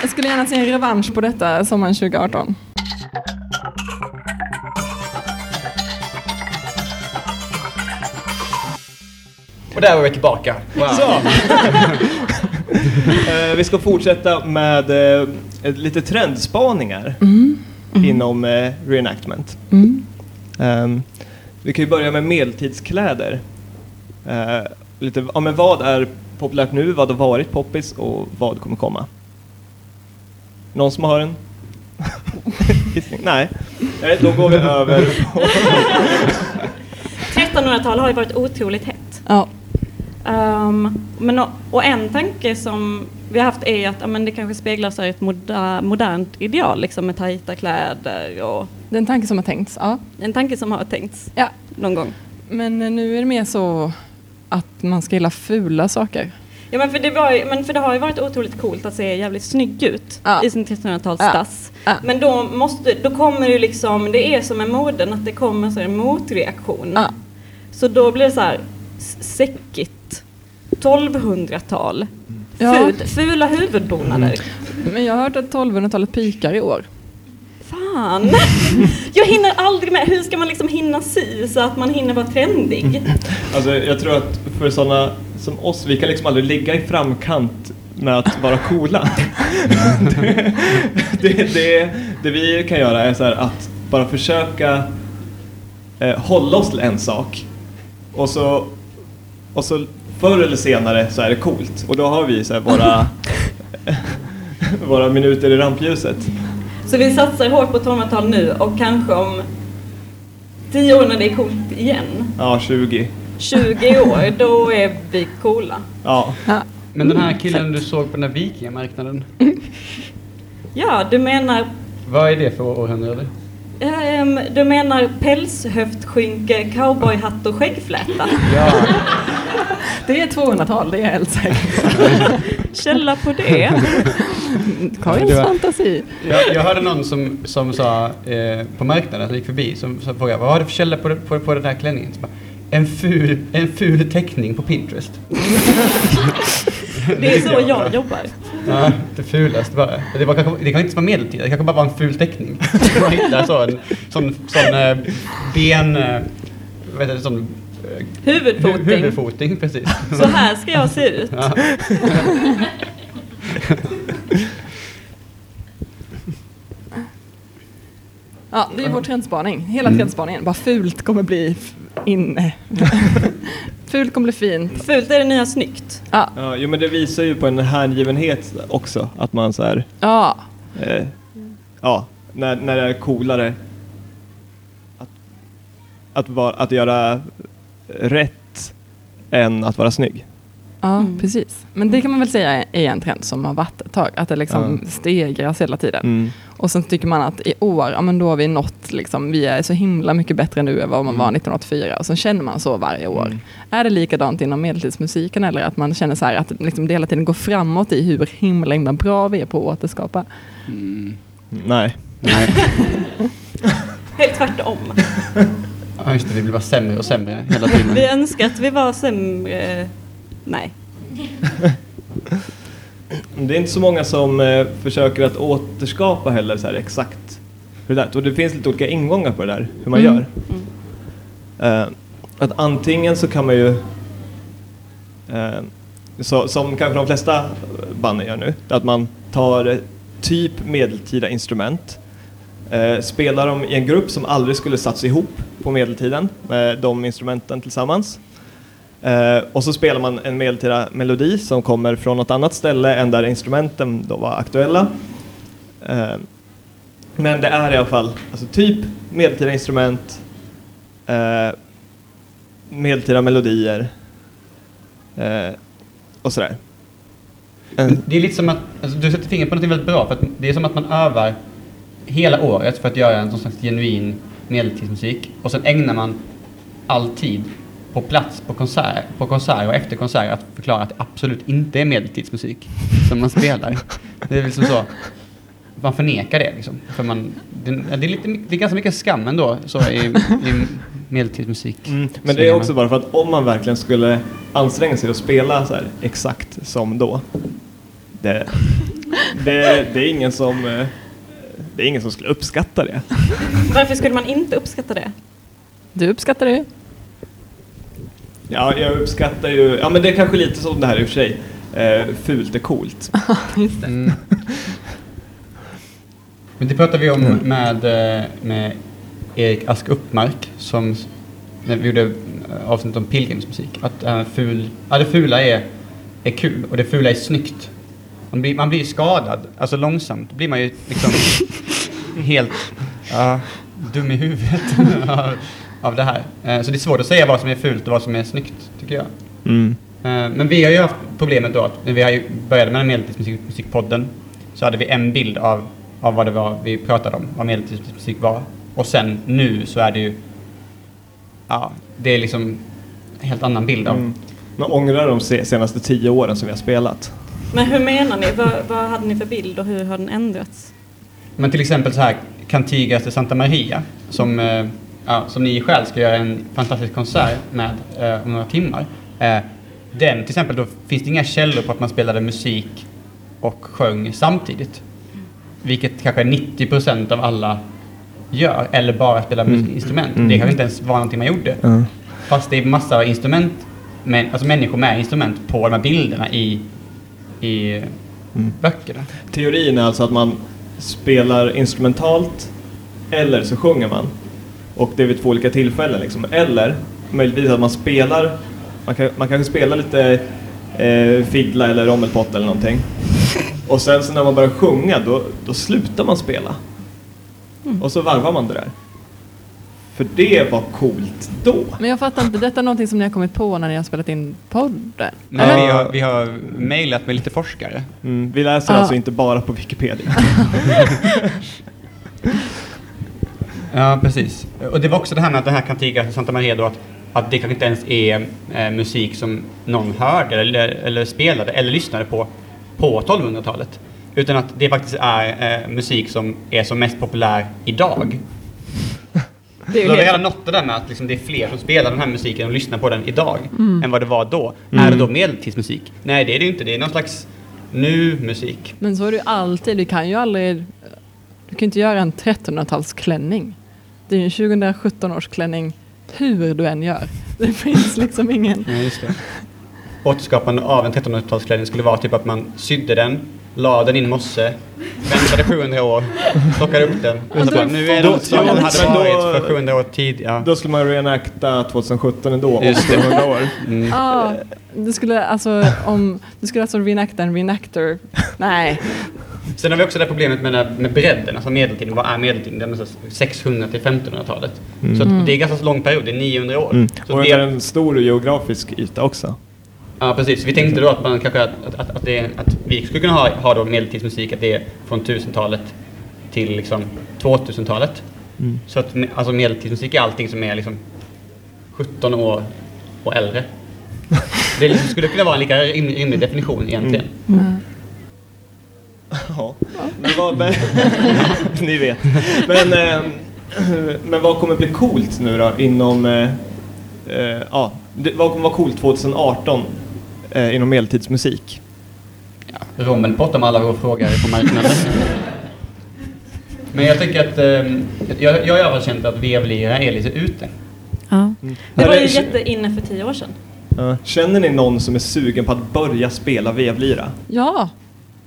Jag skulle gärna se en revansch på detta sommaren 2018. Och där var vi tillbaka. Wow. Så. Eh, vi ska fortsätta med eh, lite trendspaningar inom eh, reenactment. Ehm, vi kan ju börja med medeltidskläder. Eh, lite, ja, men vad är populärt nu, vad har varit poppis och vad kommer komma? Någon som har en gissning? Nej. Nej, då går vi över på 1300-talet har ju varit otroligt hett. Ja. Ehm, men, och en tanke som vi har haft är att ja, men det kanske speglar sig ett moder, modernt ideal liksom med tajta kläder och Det är en tanke som har tänkts. Ja. en tanke som har tänkts Ja. någon gång. Men eh, nu är det mer så att man ska gilla fula saker. Ja men för det, var men för det har ju varit otroligt coolt att se jävligt snygg ut Ja. i sin 1300-talsstass. Ja. Men då, måste, då kommer det ju liksom, det är som med moden att det kommer så en motreaktion. Ja. Så då blir det så här säckigt, 1200-tal, Ja. Ful, fula huvudbonader. Men jag har hört att 1200-talet pikar i år. Fan! Jag hinner aldrig med. Hur ska man liksom hinna sy så att man hinner vara trendig? Alltså, jag tror att för sådana som oss, vi kan liksom aldrig ligga i framkant med att vara coola. det, det, det, det vi kan göra är så här att bara försöka eh, hålla oss till en sak och så, och så förr eller senare så är det coolt och då har vi så här våra våra minuter i rampljuset. Så vi satsar hårt på 1200-tal nu och kanske om 10 år när det är coolt igen, Ja, 20. 20 år, då är vi coola. Ja. Men den här killen du såg på den här vikingamarknaden, Ja, du menar, vad är det för århundrade? ehm, du menar pälshöftskynke, cowboyhatt och skäggfläta? Ja, Det är 200-tal, det är jag helt säker på. Källa på det? Karins Det var- fantasi. jag, jag hörde någon som, som sa eh, på marknaden, som gick förbi, som, som frågade vad har du för källa på, på, på den här klänningen? Så bara, en, ful, en ful teckning på Pinterest. Det är så jag jobbar. Ja, det fulaste bara. Det, var kanske, det kan inte vara medeltida, det kanske bara var en ful teckning. Man hittar så en sån, sån eh, ben... Eh, vad heter det? Sån, Huvudfoting. hu- huvudfoting, precis. Så här ska jag se ut. Ja. Ja, det är vår trendspaning. Hela trendspaningen. Bara fult kommer bli inne. fult kommer bli fint. Fult är det nya snyggt. Ja, Ja, jo, men det visar ju på en hängivenhet också. Att man så här, ja. eh, ja, när, när det är coolare att, att, vara, att göra rätt än att vara snygg. Ja, precis. Men det kan man väl säga är en trend som har varit ett tag. Att det liksom Ja. stegras hela tiden. Mm. Och sen tycker man att i år, ja men då har vi nått, liksom, vi är så himla mycket bättre nu än vad man var 1984. Och sen känner man så varje år. Mm. Är det likadant inom medeltidsmusiken eller att man känner så här att liksom det hela tiden går framåt i hur himla, himla bra vi är på att återskapa? Mm. Nej. Nej. Helt tvärtom. Ja, just det, vi blir bara sämre och sämre hela tiden. Vi önskar att vi var sämre. Nej. Det är inte så många som eh, försöker att återskapa heller så här exakt hur det är. Och det finns lite olika ingångar på det där, hur man Mm. gör. Eh, att antingen så kan man ju, eh, så, som kanske de flesta banden gör nu, att man tar eh, typ medeltida instrument, eh, spelar dem i en grupp som aldrig skulle satts ihop på medeltiden med de instrumenten tillsammans. Eh, och så spelar man en medeltida melodi som kommer från något annat ställe än där instrumenten då var aktuella. Eh, men det är i alla fall alltså typ medeltida instrument, eh, medeltida melodier eh, och sådär. Eh, Det är lite som att, alltså, du sätter fingret på något väldigt bra, för att det är som att man övar hela året för att göra en sån slags genuin medeltidsmusik och sen ägnar man all tid på plats på konsert, på konsert och efter konsert att förklara att det absolut inte är medeltidsmusik som man spelar. Det är liksom så, man förnekar det liksom. För man, det, det, är lite, det är ganska mycket skam ändå så i, i medeltidsmusik. Mm, men det är också bara för att om man verkligen skulle anstränga sig och spela så här exakt som då. Det, det, det är ingen som eh, det är ingen som skulle uppskatta det. Varför skulle man inte uppskatta det? Du uppskattar det ju. Ja, jag uppskattar ju, ja men det är kanske lite som det här i och för sig. Eh, fult är coolt. Just det. Mm. Men det pratade vi om med, eh, med Erik Ask Uppmark som när vi gjorde avsnitt om pilgrimsmusik. Att äh, ful, ja, det fula är, är kul och det fula är snyggt. Man blir, man blir skadad, alltså långsamt blir man ju liksom helt ja, dum i huvudet av, av det här. Eh, Så det är svårt att säga vad som är fult och vad som är snyggt, tycker jag. Mm. Eh, Men vi har ju haft problemet då att när vi har ju började med den medeltidsmusikpodden så hade vi en bild av, av vad det var vi pratade om, vad medeltidsmusik var. Och sen nu så är det ju, ja, det är liksom en helt annan bild av. Mm. Man ångrar de se- senaste tio åren som vi har spelat. Men hur menar ni? Vad, vad hade ni för bild och hur har den ändrats? Men till exempel så här Cantigas de Santa Maria som, eh, ja, som ni själv ska göra en fantastisk konsert med eh, om några timmar. Eh, den till exempel, då finns det inga källor på att man spelade musik och sjöng samtidigt. Vilket kanske 90% av alla gör, eller bara spelar Mm. instrument. Mm. Det kanske inte ens var någonting man gjorde. Mm. Fast det är massa instrument, men, alltså människor med instrument på de här bilderna i, i Mm. böckerna. Teorin är alltså att man spelar instrumentalt eller så sjunger man. Och det är vid två olika tillfällen liksom. Eller möjligtvis att man spelar, man, kan, man kanske spelar lite eh, fiddla eller rommelpott eller någonting. Och sen så när man börjar sjunga då, då slutar man spela. Mm. Och så varvar man det där. För det var coolt då. Men jag fattar inte, detta är någonting som ni har kommit på när ni har spelat in podden? Nej, vi, har, vi har mejlat med lite forskare. Mm, vi läser Ja. alltså inte bara på Wikipedia. Ja, precis. Och det var också det här med att det här Cantiga för Santa Maria då, att, att det kanske inte ens är eh, musik som någon hörde eller, eller spelade eller lyssnade på på 1200-talet. Utan att det faktiskt är eh, musik som är som mest populär idag. Det är Då ju nått det där med att liksom det är fler som spelar den här musiken och lyssnar på den idag Mm. än vad det var då. Är det då medeltidsmusik? Nej, det är det ju inte. Det är någon slags nu-musik. Men så är det ju alltid, du kan ju aldrig... Du kan inte göra en 1300-talsklänning. Det är ju en 2017 års klänning hur du än gör. Det finns liksom ingen... Ja, just det. Återskapande av en 1300-talsklänning skulle vara typ att man sydde den, la den i en mosse, väntade 700 år, plockade upp den. Och så bara, nu är den som den hade varit för 700 år tid. Ja. Då skulle man reenacta 2017 ändå, om Just det. 100 år. Mm. Ja, du skulle alltså om... Du skulle alltså reenacta en reenactor. Nej. Sen har vi också det här problemet med, med bredden, alltså medeltiden. Vad är medeltiden? Det är någonstans 600 till 1500-talet. Så att det är ganska lång period, det är 900 år. Mm. Så Och det är en stor geografisk yta också. Ja, precis. Vi tänkte då att, man kanske, att, att, att, det, att vi skulle kunna ha, ha då medeltidsmusik, att det är från 1000-talet till liksom 2000-talet. Mm. Så att alltså medeltidsmusik är allting som är liksom 17 år och äldre. Det liksom skulle kunna vara en lika rim- rimlig definition egentligen. Ja. Men vad, men, ni vet. Men, eh, men vad kommer bli coolt nu då inom... Eh, eh, ja, vad kommer vara coolt 2018 eh, inom medeltidsmusik? Rommelpott om alla går och frågar på marknaden. Men jag tycker att, eh, jag, jag har fall känt att vevlira är lite ute. Ja. Det var ju jätteinne för tio år sedan. Ja. Känner ni någon som är sugen på att börja spela vevlira? Ja.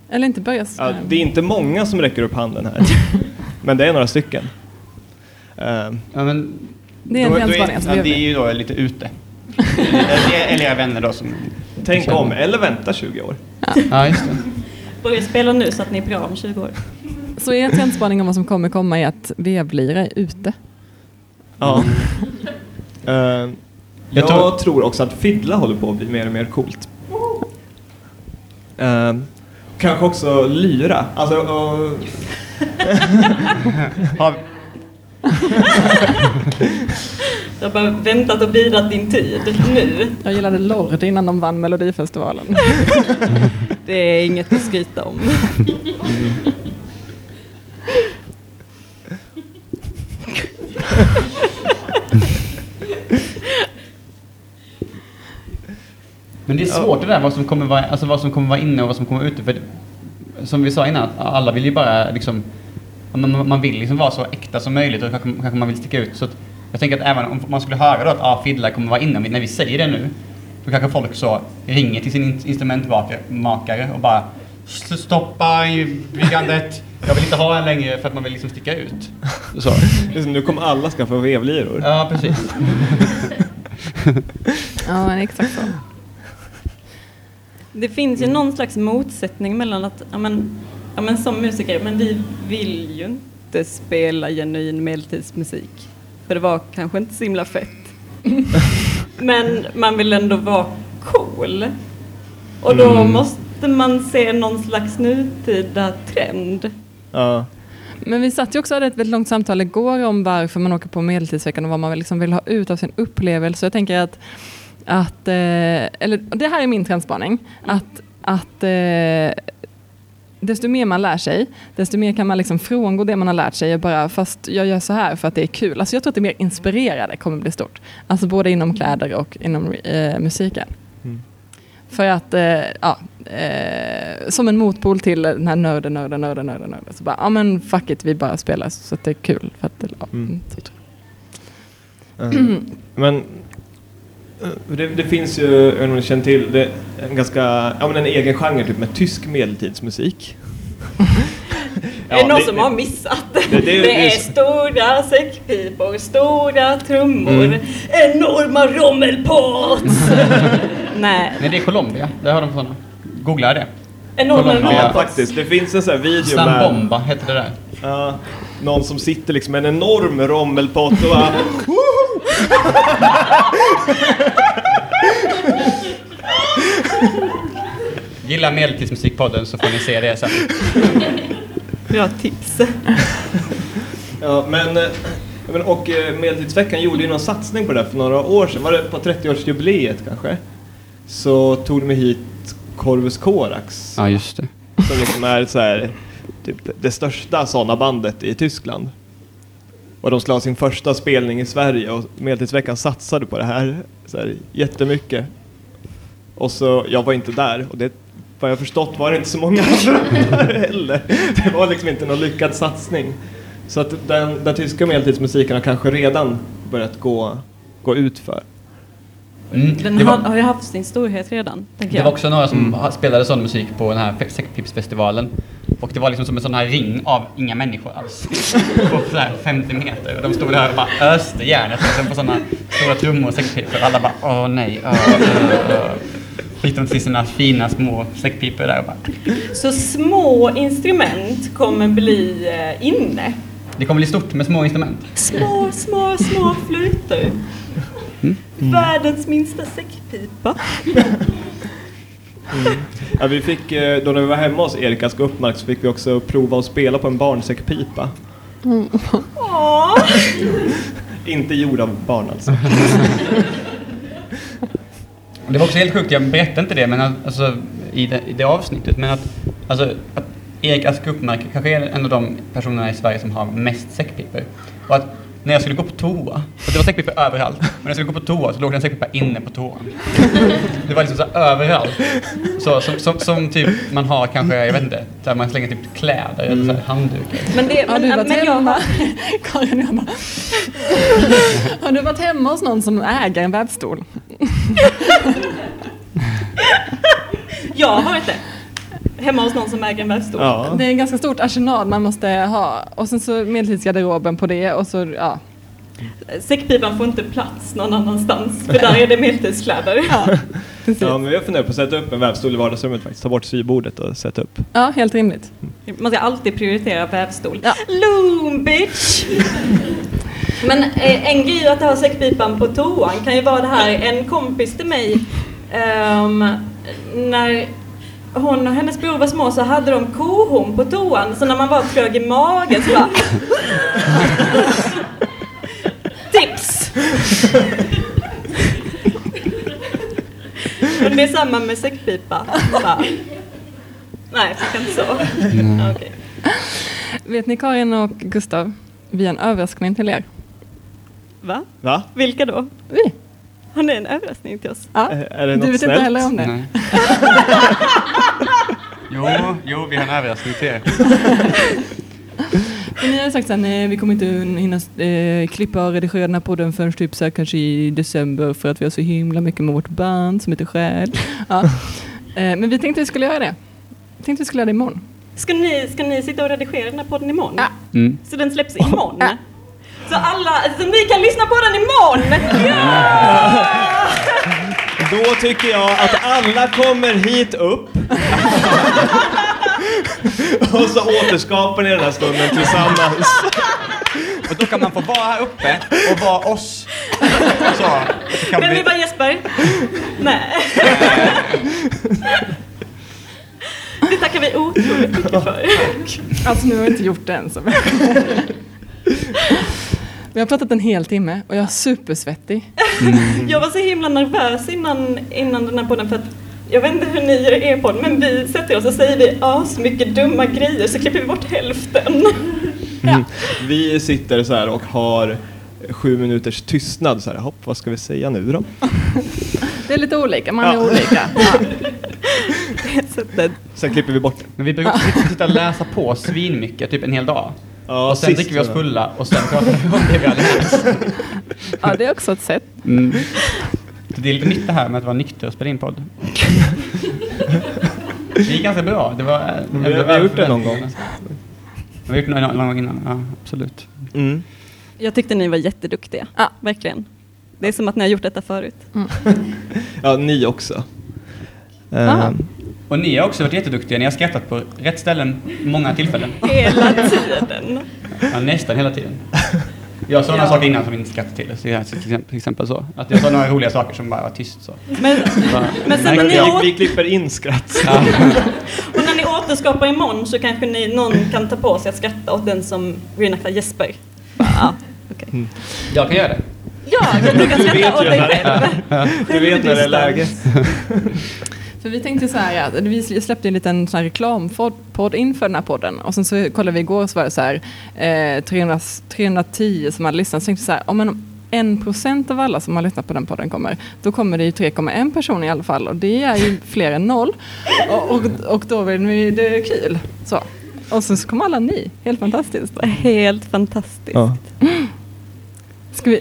Eller inte börja... Ja, det är inte många som räcker upp handen här. Men det är några stycken. Eh, Ja, men, Det är en då- alltså, ja, det är ju då lite ute. eller, eller era vänner då som... tänk om, eller vänta 20 år. Ja, just det. Börja spela nu så att ni är bra om 20 år. Så er trendspaning om vad som kommer komma är att vevlira är ute. Ja. Eh, jag tror- tror... också att fiddla håller på att bli mer och mer coolt. Eh, kanske också lyra. Alltså, och- Jag har bara väntat och bidat din tid nu. Jag gillade Lorde innan de vann Melodifestivalen. det är inget att skryta om. men det är svårt det där vad som kommer vara, alltså vad som kommer vara inne och vad som kommer vara ute. För det, som vi sa innan, att alla vill ju bara liksom... Man, man vill liksom vara så äkta som möjligt och kanske, kanske man vill sticka ut. Så att jag tänker att även om man skulle höra då att ah, fiddlar kommer vara inne, när vi säger det nu, då kanske folk så ringer till sin in- instrumentmakare och bara "S- Stoppa i byggandet, jag vill inte ha en längre för att man vill liksom sticka ut. Så. liksom, nu kommer alla skaffa vevliror. Ja, precis. Ja, men exakt så. Det finns ju någon slags motsättning mellan att, ja men, ja men som musiker, men vi vill ju inte spela genuin medeltidsmusik. För det var kanske inte så himla fett. men man vill ändå vara cool. Och då Mm. måste man se någon slags nutida trend. Ja. Men vi satt ju också och hade ett väldigt långt samtal igår om varför man åker på Medeltidsveckan och vad man liksom vill ha ut av sin upplevelse. Jag tänker att, att eh, eller det här är min trendspaning, att, att eh, desto mer man lär sig, desto mer kan man liksom frångå det man har lärt sig och bara, fast jag gör så här för att det är kul. Alltså jag tror att det mer inspirerade kommer bli stort. Alltså både inom kläder och inom eh, musiken. Mm. För att, eh, ja, eh, som en motpol till den här nörden, nörden, nörden, nörden, nörden. Så bara, ja men fuck it, vi bara spelar så att det är kul. För att, ja, Mm. Eh, Men det, det finns ju, jag vet inte om ni känner till, det, en ganska, ja men en egen genre typ med tysk medeltidsmusik. är det någon det- som har missat? det- Det, det- det är är så- stora säckpipor, stora trummor, Mm. enorma rommelpots. Nej. Nej, det är Colombia. Där har de sådana. Googla det. Enorma Colombia. Ja, faktiskt. Det finns en sån här video Slam med hette det där. ja, någon som sitter liksom med en enorm rommelpott och bara Gilla Medeltidsmusikpodden så får ni se det sen. Bra tips. Ja, men, eh, men och eh, Medeltidsveckan gjorde ju någon satsning på det för några år sedan. Var det på 30-årsjubileet kanske? Så tog de hit Corvus Corax. Ja, just det. Som liksom är så här, typ det största sådana bandet i Tyskland. Och de skulle ha sin första spelning i Sverige och Medeltidsveckan satsade på det här, så här jättemycket. Och så, jag var inte där och det, vad jag förstått var det inte så många andra där heller. Det var liksom inte någon lyckad satsning. Så att den, den tyska medeltidsmusiken har kanske redan börjat gå, gå ut för. Mm. Den har, var, har ju haft sin storhet redan, det jag. var också några som ha- spelade sån musik på den här Fe- Säckpipsfestivalen. Och det var liksom som en sån här ring av inga människor alls. På så här 50 meter. Och de stod där och bara öste järnet liksom på såna stora trummor och säckpipor. Alla bara åh nej, åh, åh, åh. Fick de till sina fina små säckpipor där och bara. Så små instrument kommer bli eh, inne. Det kommer bli stort med små instrument. Små, små, små flöjter. Världens minsta säckpipa. Ja, vi fick, eh, då när vi var hemma hos Erikas Uppmark så fick vi också prova att spela på en barnsäckpipa. Åh! Inte gjord av barn alltså. Det var också helt sjukt, jag berättade inte det men alltså, i, det, i det avsnittet, men att, alltså, att Erik Ask Uppmark kanske är en av de personerna i Sverige som har mest säckpipor. Och att när jag skulle gå på toa, och det var säckpipor överallt, men när jag skulle gå på toa så låg det en säckpipa inne på toan. Det var liksom så här överallt. Så, som, som, som typ man har kanske, jag vet inte, där man slänger typ kläder eller så här handdukar. Men det, Har men, du varit men jag hemma? har, Karin jag bara... Har du varit hemma hos någon som äger en vävstol? jag har det. Hemma hos någon som äger en vävstol. Ja. Det är en ganska stort arsenal man måste ha. Och sen så medeltidsgarderoben på det och så, ja. Säckpipan får inte plats någon annanstans för där är det medeltidskläder. Precis. Ja, men vi har funderat på att sätta upp en vävstol i vardagsrummet faktiskt. Ta bort sybordet och sätta upp. Ja, helt rimligt. Man ska alltid prioritera vävstol. Ja. Loom bitch! Men eh, en grej att ha säckpipan på toan kan ju vara det här, en kompis till mig ehm, när hon och hennes bror var små så hade de kohorn på toan så när man var trög i magen så bara Tips! Men det är samma med säckpipa. Bara, Nej, fick inte så. Ja, okej. Vet ni Karin och Gustav? Vi har en överraskning till er. Va? Va? Vilka då? Vi. Har ni en överraskning till oss? Ja. Är- är det du något vet snällt? inte heller om det? Nej. jo, jo, vi har en överraskning till er. Men ni har sagt att vi kommer inte hinna eh, klippa och redigera den här podden förrän typ så här, kanske i december för att vi har så himla mycket med vårt band som heter Själ. Ja. Eh, men vi tänkte vi skulle göra det. Vi tänkte vi skulle göra det imorgon. Ska ni, ska ni sitta och redigera den här podden imorgon? Ja. Mm. Så den släpps imorgon? Ja. Så alla, så ni kan lyssna på den imorgon! Ja! Då tycker jag att alla kommer hit upp. och så återskapar ni den här stunden tillsammans. Och då kan man få vara här uppe och vara oss. Så, Men bli... vi var Jesper? Nej. Det tackar vi otroligt mycket för. Alltså nu har vi inte gjort det än. Så. Vi har pratat en hel timme och jag är supersvettig. Jag var så himla nervös innan, innan den här podden för att jag vet inte hur ni gör er podd men vi sätter oss och säger vi as mycket dumma grejer så klipper vi bort hälften. Vi sitter så här och har sju minuters tystnad. Så här, hopp, vad ska vi säga nu då? Det är lite olika, man är Ja. olika. Ja. Så att det- Sen klipper vi bort det. Men vi brukar sitta och läsa på svinmycket, typ en hel dag. Ja, och sen dricker vi oss fulla och sen pratar vi om det vi har läst. ja, det är också ett sätt. Mm. Det är lite nytt det här med att vara nykter och spela in podd. Det gick ganska bra. Det var, Vi har- vi har gjort det någon gång. Vi har gjort det någon gång innan, ja absolut. Mm. Jag tyckte ni var jätteduktiga. Ja. Verkligen. Det är som att ni har gjort detta förut. Ja, ni också. Ah. Och ni har också varit jätteduktiga. Ni har skrattat på rätt ställen många tillfällen. Hela tiden. Ja, nästan hela tiden. Jag sa några Ja. saker innan som vi inte skrattade till. Så jag, till exempel- så. Att jag sa några roliga saker som bara var tyst så. Men, Bara, men sen när ni åt, Vi klipper in skratt. Ja. och när ni återskapar imorgon så kanske ni, någon kan ta på sig att skratta åt den som reenactar Jesper. Ja, okej. Jag kan göra det. Ja, du kan skratta åt dig själv. Du vet när det är läge. För vi tänkte så här, att vi släppte en liten sån här reklampodd inför den här podden och sen så kollade vi igår så var det så här eh, 300, 310 som hade lyssnat. Så tänkte vi så här, om en, en procent av alla som har lyssnat på den podden kommer, då kommer det ju 3,1 personer i alla fall och det är ju fler än noll. Och, och, och då blir det, det är kul. Så. Och sen så kom alla ni, helt fantastiskt. Helt fantastiskt. Ja. Ska vi,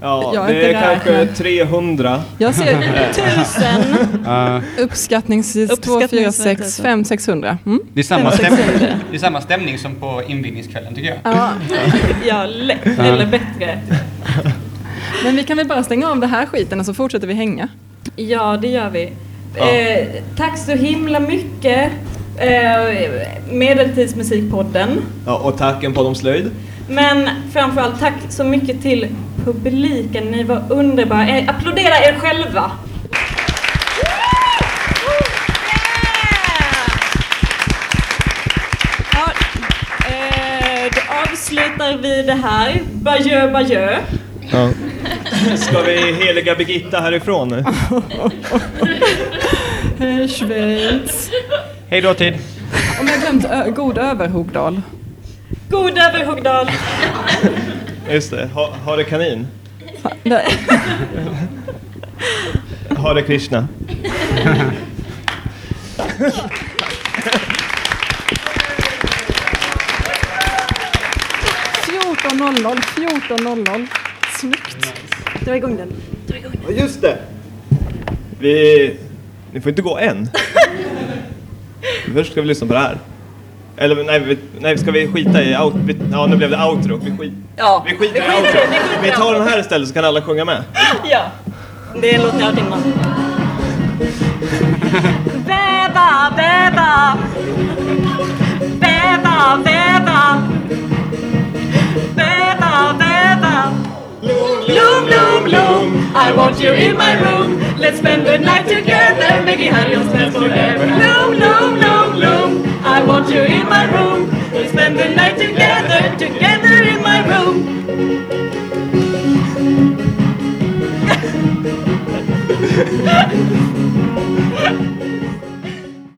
Ja, det är kanske räknat. 300. jag ser Tusen. Uh, uppskattningsvis 2, 4, Uppskattningsvis 6, 5, 600. Mm? det, är samma Fem, sex stämning, hundra. det är samma stämning som på invigningskvällen tycker jag. Ja. Ja, lätt. Eller bättre. Men vi kan väl bara stänga av det här skiten och så fortsätter vi hänga. Ja, det gör vi. Ja. Eh, tack så himla mycket. Eh, Medeltidsmusikpodden. Ja, och tacken på de slöjd. Men framförallt tack så mycket till publiken. Ni var underbara. Eh, applådera er själva. Ja, eh, då avslutar vi det här. Bajö, bajö. Ja. Ska vi heliga Birgitta härifrån nu? Hej Schweiz. Hej då tid. Om jag glömt God Överhogdal. God överhogdal. Just det, ha, Hare kanin. Hare Krishna. Fjorton 14.00, 14.00. Snyggt. Dra igång den. Ja, just det! Vi... Ni får inte gå än. Först ska vi lyssna på det här. Eller nej, nej ska vi skita i out, vi, Ja, nu blev det outro. Vi, skit, Ja, vi skiter i outro. vi tar den här istället så kan alla sjunga med. Ja, det är en låt ni har hört innan. Väva, väva. Väva, väva. Väva, väva. Loom, loom, loom. I want you in my room. Let's spend the night together. Making hands I want you in my room. We'll spend the night together, together in my room.